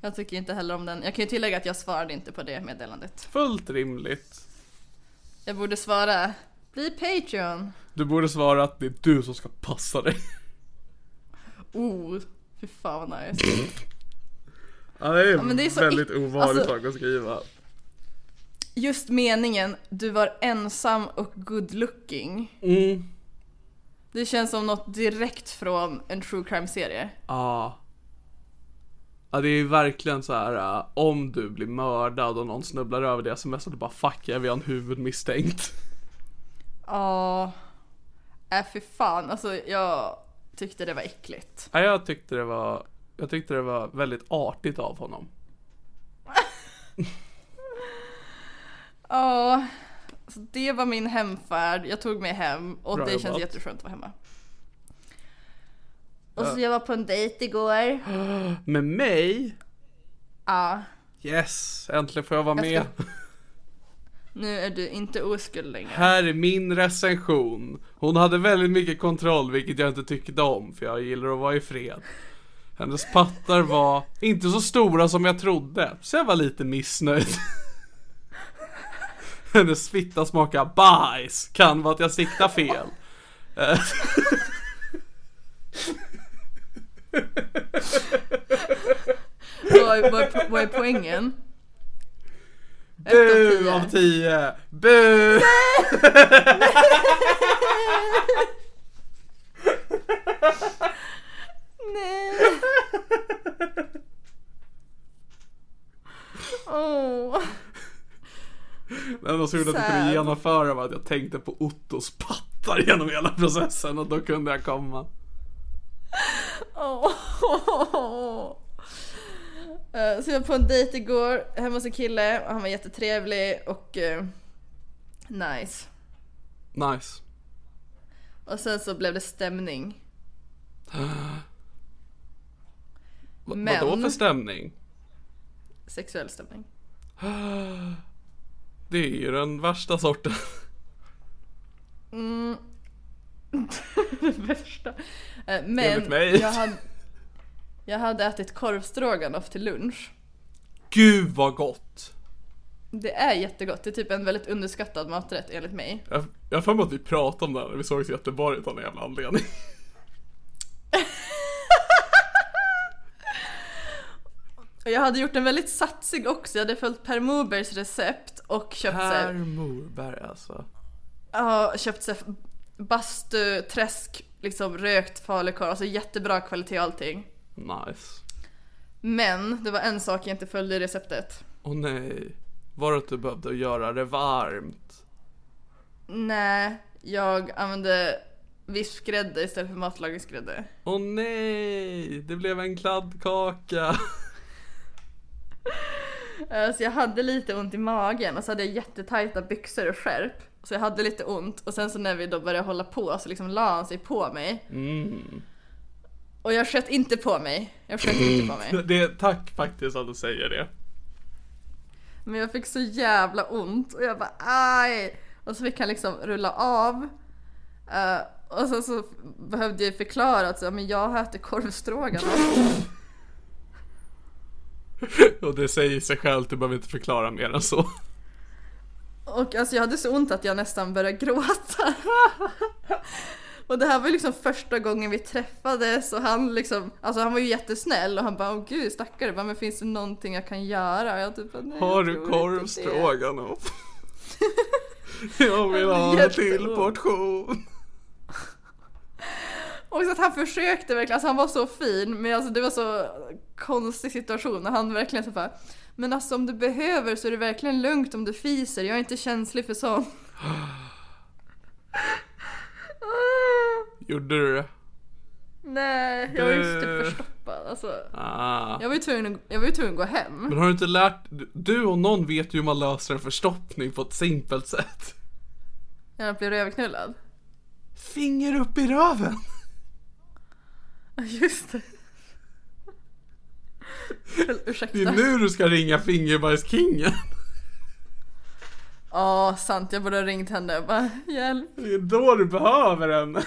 Jag tycker inte heller om den. Jag kan ju tillägga att jag svarade inte på det meddelandet. Fullt rimligt. Jag borde svara Bli Patreon. Du borde svara att det är du som ska passa dig. Oh, fy fan vad nice. Ja det är, men det är väldigt ick- ovanlig alltså- sak att skriva. Just meningen, du var ensam och good looking. Mm. Det känns som något direkt från en true crime serie. Ja. Ja det är verkligen så här äh, om du blir mördad och någon snubblar över det sms och du bara fuck jag vi har en huvudmisstänkt. Ja. Äh fy fan, alltså jag tyckte det var äckligt. Ja, jag tyckte det var, jag tyckte det var väldigt artigt av honom. Ja. Så det var min hemfärd, jag tog mig hem och Bra det känns jobbat. jätteskönt att vara hemma. Och så jag var på en dejt igår. Med mig? Ja. Yes, äntligen får jag vara Jag med. ska- Nu är du inte oskuld längre. Här är min recension. Hon hade väldigt mycket kontroll vilket jag inte tyckte om för jag gillar att vara i fred. Hennes pattar var inte så stora som jag trodde, så jag var lite missnöjd. Hennes fitta smakar bajs, kan vara att jag siktar fel. Eh, Vad är, vad, vad är poängen? Bu av tio! Bu! Nej. Åh. Det enda som gjorde att jag kunde genomföra var att jag tänkte på Ottos pattar genom hela processen och då kunde jag komma. Eh, Så jag var på en dejt igår hemma hos en kille och han var jättetrevlig och eh, nice. Nice. Och sen så blev det stämning. Men- Vadå för stämning? Sexuell stämning. Det är ju den värsta sorten. det värsta. Eh, Enligt Men mig. jag hade, jag hade ätit korvstroganoff till lunch. Gud vad gott! Det är jättegott, det är typ en väldigt underskattad maträtt enligt mig. Jag, har för mig att vi pratade om det här när vi sågs i Göteborg av någon jävla anledning. Jag hade gjort en väldigt satsig också, jag hade följt Per Morbergs recept och köpt så Per Morberg alltså. Ja, köpt här bastu, träsk, liksom rökt falukorv, alltså jättebra kvalitet och allting. Nice. Men det var en sak jag inte följde i receptet. Åh nej. Var det att du behövde göra det varmt? Nej, jag använde vispgrädde istället för matlagningsgrädde. Åh nej! Det blev en kladdkaka. Eh, Så jag hade lite ont i magen och så hade jag jättetajta byxor och skärp. Så jag hade lite ont och sen så när vi då började hålla på så liksom la han sig på mig. Och jag sköt inte på mig. Jag sköt inte på mig. Det, tack faktiskt att du säger det. Men jag fick så jävla ont och jag bara aj! Och så fick han liksom rulla av. Eh, och sen så behövde jag förklara att så, men jag äter korvstroganoff. Och det säger sig självt, du behöver inte förklara mer än så. Och alltså jag hade så ont att jag nästan började gråta. Och det här var ju liksom första gången vi träffades och han liksom, alltså han var ju jättesnäll och han bara åh gud stackare, bara, men finns det någonting jag kan göra? Och jag typ bara, nej, Har du tror inte det." korvstroganoff? Jag vill ha en till portion. Och så att han försökte verkligen, alltså han var så fin men alltså det var så konstig situation när han verkligen så bara Men alltså om du behöver så är det verkligen lugnt om du fiser, jag är inte känslig för sånt. Gjorde du det? Nej, jag var ju typ förstoppad. Alltså, Ah. jag var ju tvungen, jag var ju tvungen att gå hem. Men har du inte lärt, du och någon vet ju hur man löser en förstoppning på ett simpelt sätt. Jag blev rövknullad. Finger upp i röven. Just det. Ursäkta. Det är nu du ska ringa fingerbajskingen. Ja, sant. Jag borde ha ringt henne och bara hjälp. Det är då du behöver henne.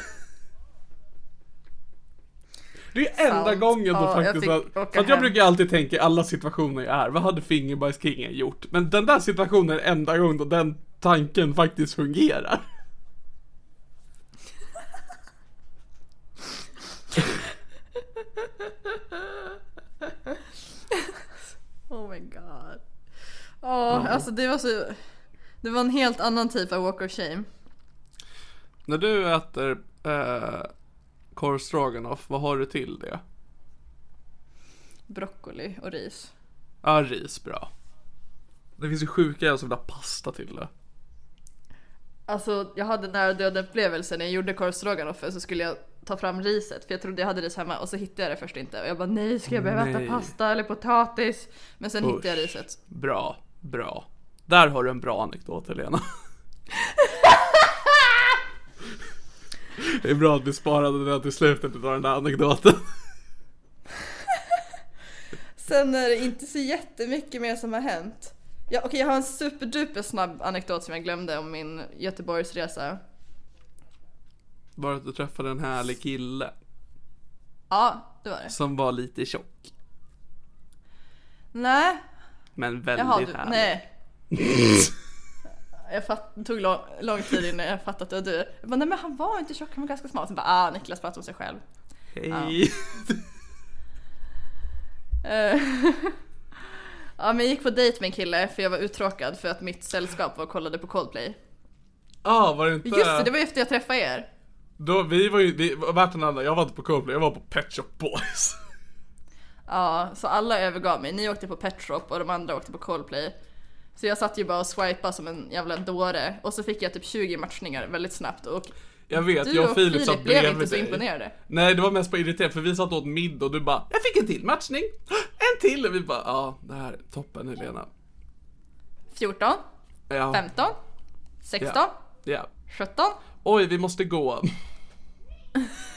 Det är enda Sant. gången då Ja, jag faktiskt fick att, att jag brukar alltid tänka i alla situationer jag är, vad hade fingerbajskingen gjort? Men den där situationen är enda gången då den tanken faktiskt fungerar. Oh my god. Ja, alltså det var så... Det var en helt annan typ av walk of shame. När du äter eh, korv stroganoff, vad har du till det? Broccoli och ris. Ja, ris bra. Det finns ju sjuka jag som vill ha pasta till det. Alltså jag hade nära döden upplevelse när jag gjorde korvstroganoffen så skulle jag ta fram riset för jag trodde jag hade ris hemma och så hittade jag det först inte och jag bara nej ska jag behöva Nej. äta pasta eller potatis? Men sen hittade jag Usch. riset. Bra, bra. Där har du en bra anekdot Helena. Det är bra att vi sparade den till slutet av den där anekdoten. Sen är det inte så jättemycket mer som har hänt. Ja, Okej jag har en superduper snabb anekdot som jag glömde om min Göteborgsresa. Bara att du träffade en härlig kille Ja, det var det. som var lite tjock. Nej, Men väldigt jaha du, härlig. nej. Jag fatt, det tog lång, lång tid innan jag fattade att det var du. Jag bara, nej men han var inte tjock, han var ganska smal. Sen bara, ah Niklas pratar om sig själv. Hej. Eh, ja men jag gick på dejt med en kille för jag var uttråkad för att mitt sällskap var och kollade på Coldplay. ah, var det inte... Just det, det var efter jag träffade er. Då, vi var ju, vi, värt en annan, jag var inte på Coldplay, jag var på Pet Shop Boys. Ja, så alla övergav mig. Ni åkte på Pet Shop och de andra åkte på Coldplay. Så jag satt ju bara och swipade som en jävla dåre och så fick jag typ 20 matchningar väldigt snabbt och Jag vet, du jag och Filip, satt blev bredvid inte så imponerade. Nej, det var mest på irriterat för vi satt åt middag och du bara Jag fick en till matchning! En till! Och vi bara ja, det här är toppen Helena. 14, Ja, 15, 16, ja. 17. Oj, vi måste gå.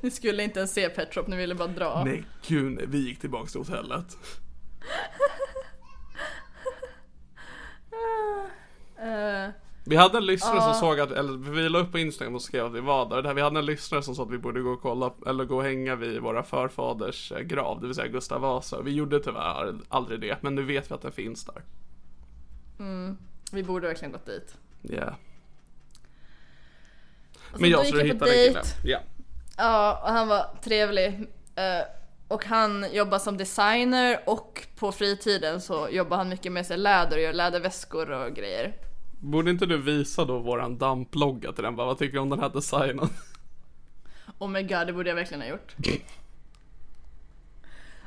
Ni skulle inte ens se Pet Shop, ni ville bara dra. Nej gud, nej, vi gick tillbaka till hotellet. Eh, Vi hade en lyssnare som såg att, eller vi la upp på Instagram och skrev att vi var där. där. Vi hade en lyssnare som sa att vi borde gå och kolla, eller gå och hänga vid våra förfaders eh, grav, det vill säga Gustav Vasa. Vi gjorde tyvärr aldrig det, men nu vet vi att den finns där. vi borde verkligen gått dit. Ja. Yeah. Och Men jag gick du hittade dejt. killen? Ja. Ja, och han var trevlig. Eh, och han jobbar som designer och på fritiden så jobbar han mycket med sig läder och gör läderväskor och grejer. Borde inte du visa då våran damplogga till den? Bara, vad tycker du om den här designen? Oh my god, det borde jag verkligen ha gjort.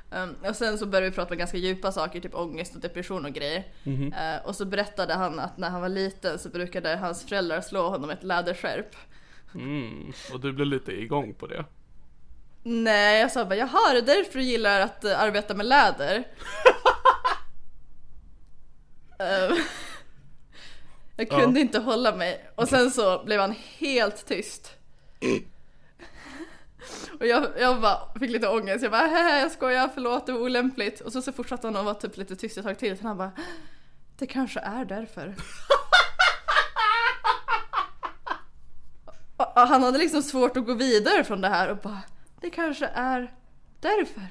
Um, och sen så började vi prata om ganska djupa saker, typ ångest och depression och grejer. Eh, och så berättade han att när han var liten så brukade hans föräldrar slå honom med ett läderskärp. Mm, och du blev lite igång på det. Nej, jag sa bara jaha, det är därför du gillar att eh, arbeta med läder? Ehm, jag kunde inte hålla mig och sen så blev han helt tyst. Och jag, jag bara fick lite ångest, jag bara Hehe, jag skojar, förlåt det var olämpligt. Och så, så fortsatte han att vara typ lite tyst ett tag till, sen han bara Det kanske är därför. Och- han hade liksom svårt att gå vidare från det här och bara Det kanske är därför.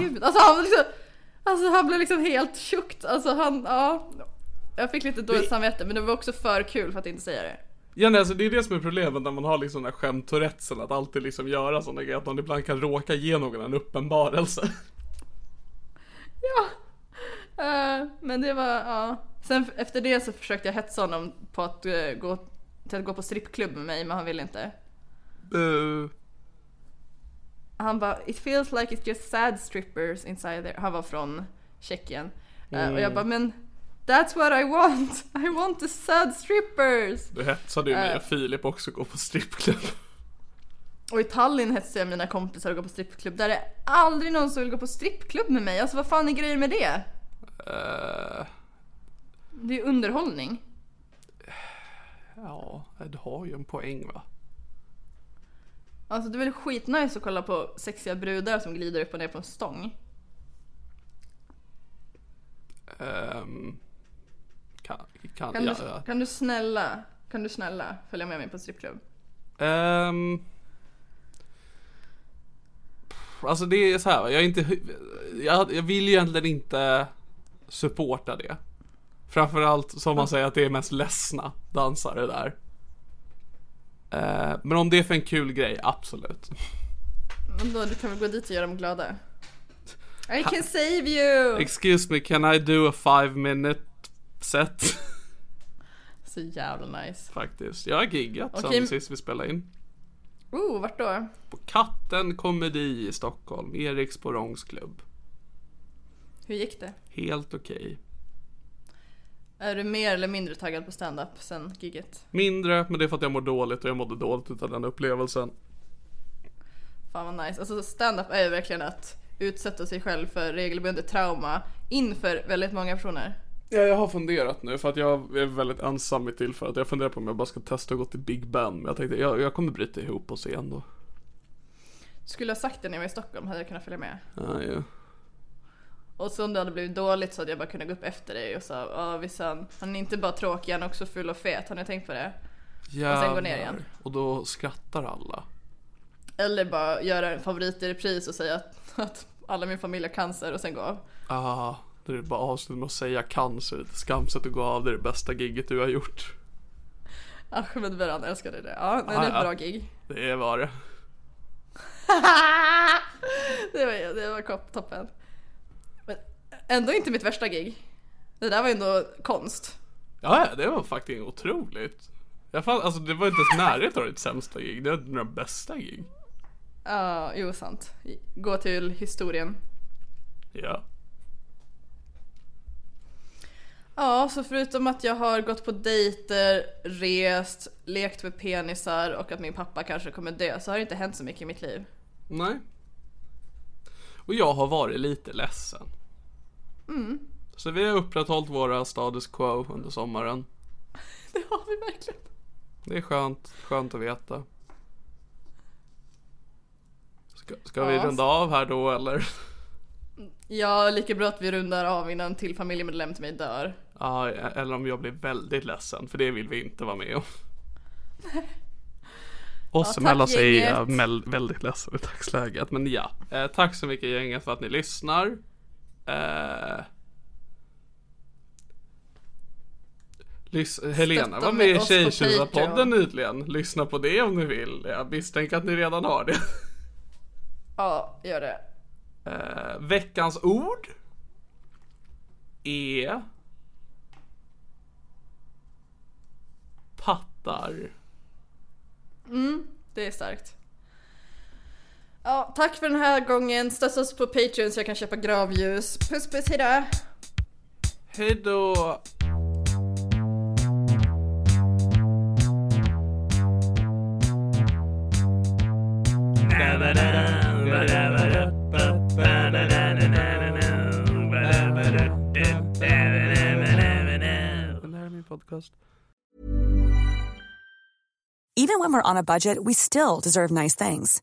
Gud, alltså han liksom Alltså han blev liksom helt tjockt, alltså han, ja Jag fick lite dåligt samvete men det var också för kul för att inte säga det. Ja nej, alltså det är det som är problemet när man har liksom den här skämt-tourettesen, att alltid liksom göra sådana grejer, att man ibland kan råka ge någon en uppenbarelse. Eh, men det var, ja. Sen efter det så försökte jag hetsa honom på att eh, gå till att gå på strippklubb med mig men han ville inte. Uh, Han bara It feels like it's just sad strippers inside there. Han var från Tjeckien. Eh, Och jag bara men That's what I want! I want the sad strippers! du hetsade ju mig och Filip också gå på strippklubb. Och i Tallinn hetsade jag mina kompisar att gå på strippklubb. Där är aldrig någon som vill gå på strippklubb med mig. Alltså vad fan är grejen med det? Uh, Det är underhållning. Ja, du har ju en poäng va? Alltså det är väl skitnice att kolla på sexiga brudar som glider upp och ner på en stång. Ehm, kan, kan, Kan, ja, du, ja. kan du snälla, kan du snälla följa med mig på strippklubb? Ehm, alltså det är så här, jag är inte, jag, jag vill ju egentligen inte supporta det. Framförallt som man säger att det är mest ledsna dansare där. Eh, men om det är för en kul grej, absolut. Men då, du kan väl gå dit och göra dem glada? I can save you! Excuse me, can I do a five minute set? Så jävla nice. Faktiskt. Jag har giggat Okej. sen sist vi spelade in. Oh, vart då? På Katten Komedi i Stockholm, Eriks Porongs klubb. Hur gick det? Helt okej. Är du mer eller mindre taggad på stand-up sen giget? Mindre, men det är för att jag mår dåligt och jag mådde dåligt utav den upplevelsen. Fan vad nice. Alltså stand-up är ju verkligen att utsätta sig själv för regelbundet trauma inför väldigt många personer. Ja, jag har funderat nu för att jag är väldigt ensam i tillfället. Jag funderar på om jag bara ska testa att gå till Big Ben. Men jag tänkte jag, jag kommer bryta ihop på scen då. Skulle jag sagt det när jag var i Stockholm hade jag kunnat följa med. Ja, ja. Och så om det hade blivit dåligt så hade jag bara kunnat gå upp efter dig och sa ja visst han, är inte bara tråkig, han är också full och fet. Har ni tänkt på det? sen gå ner igen. Jävlar. Och då skrattar alla. Eller bara göra en favorit i repris och säga att, att alla min familj har cancer och sen gå av. Ah, det är bara avslut med att säga cancer. Skamset att gå av. Det är det bästa gigget du har gjort. Ahmed Beran älskade det. Ja, det är Ah, ett ja. bra gig. Det var det. det var, det var toppen. Ändå inte mitt värsta gig. Det där var ju ändå konst. Ja, det var faktiskt otroligt. Jag fann, alltså det var inte ens närheten av ditt sämsta gig. Det var dina bästa gig. Ja, jo sant. Gå till historien. Ja. Ja, så förutom att jag har gått på dejter, rest, lekt med penisar och att min pappa kanske kommer dö så har det inte hänt så mycket i mitt liv. Nej. Och jag har varit lite ledsen. Så vi har upprätthållit våra status quo under sommaren. Det har vi verkligen. Det är skönt, skönt att veta. Ska, ska vi Ja. runda av här då eller? Ja, lika bra att vi rundar av innan till familjemedlem till mig dör. Ja, eller om jag blir väldigt ledsen, för det vill vi inte vara med om. Oss emellan så är jag väldigt ledsen i dagsläget. Men ja, eh, tack så mycket gänget för att ni lyssnar. Eh, Lys- Helena var med i Patreon. nyligen. Lyssna på det om ni vill. Jag misstänker att ni redan har det. Ja, gör det. Eh, veckans ord är pattar. Det är starkt. Ja, tack för den här gången. Stötta oss på Patreon så jag kan köpa gravljus. Puss puss, hejdå! Hej då! Det här är min podcast. Even when we're on a budget, we still deserve nice things.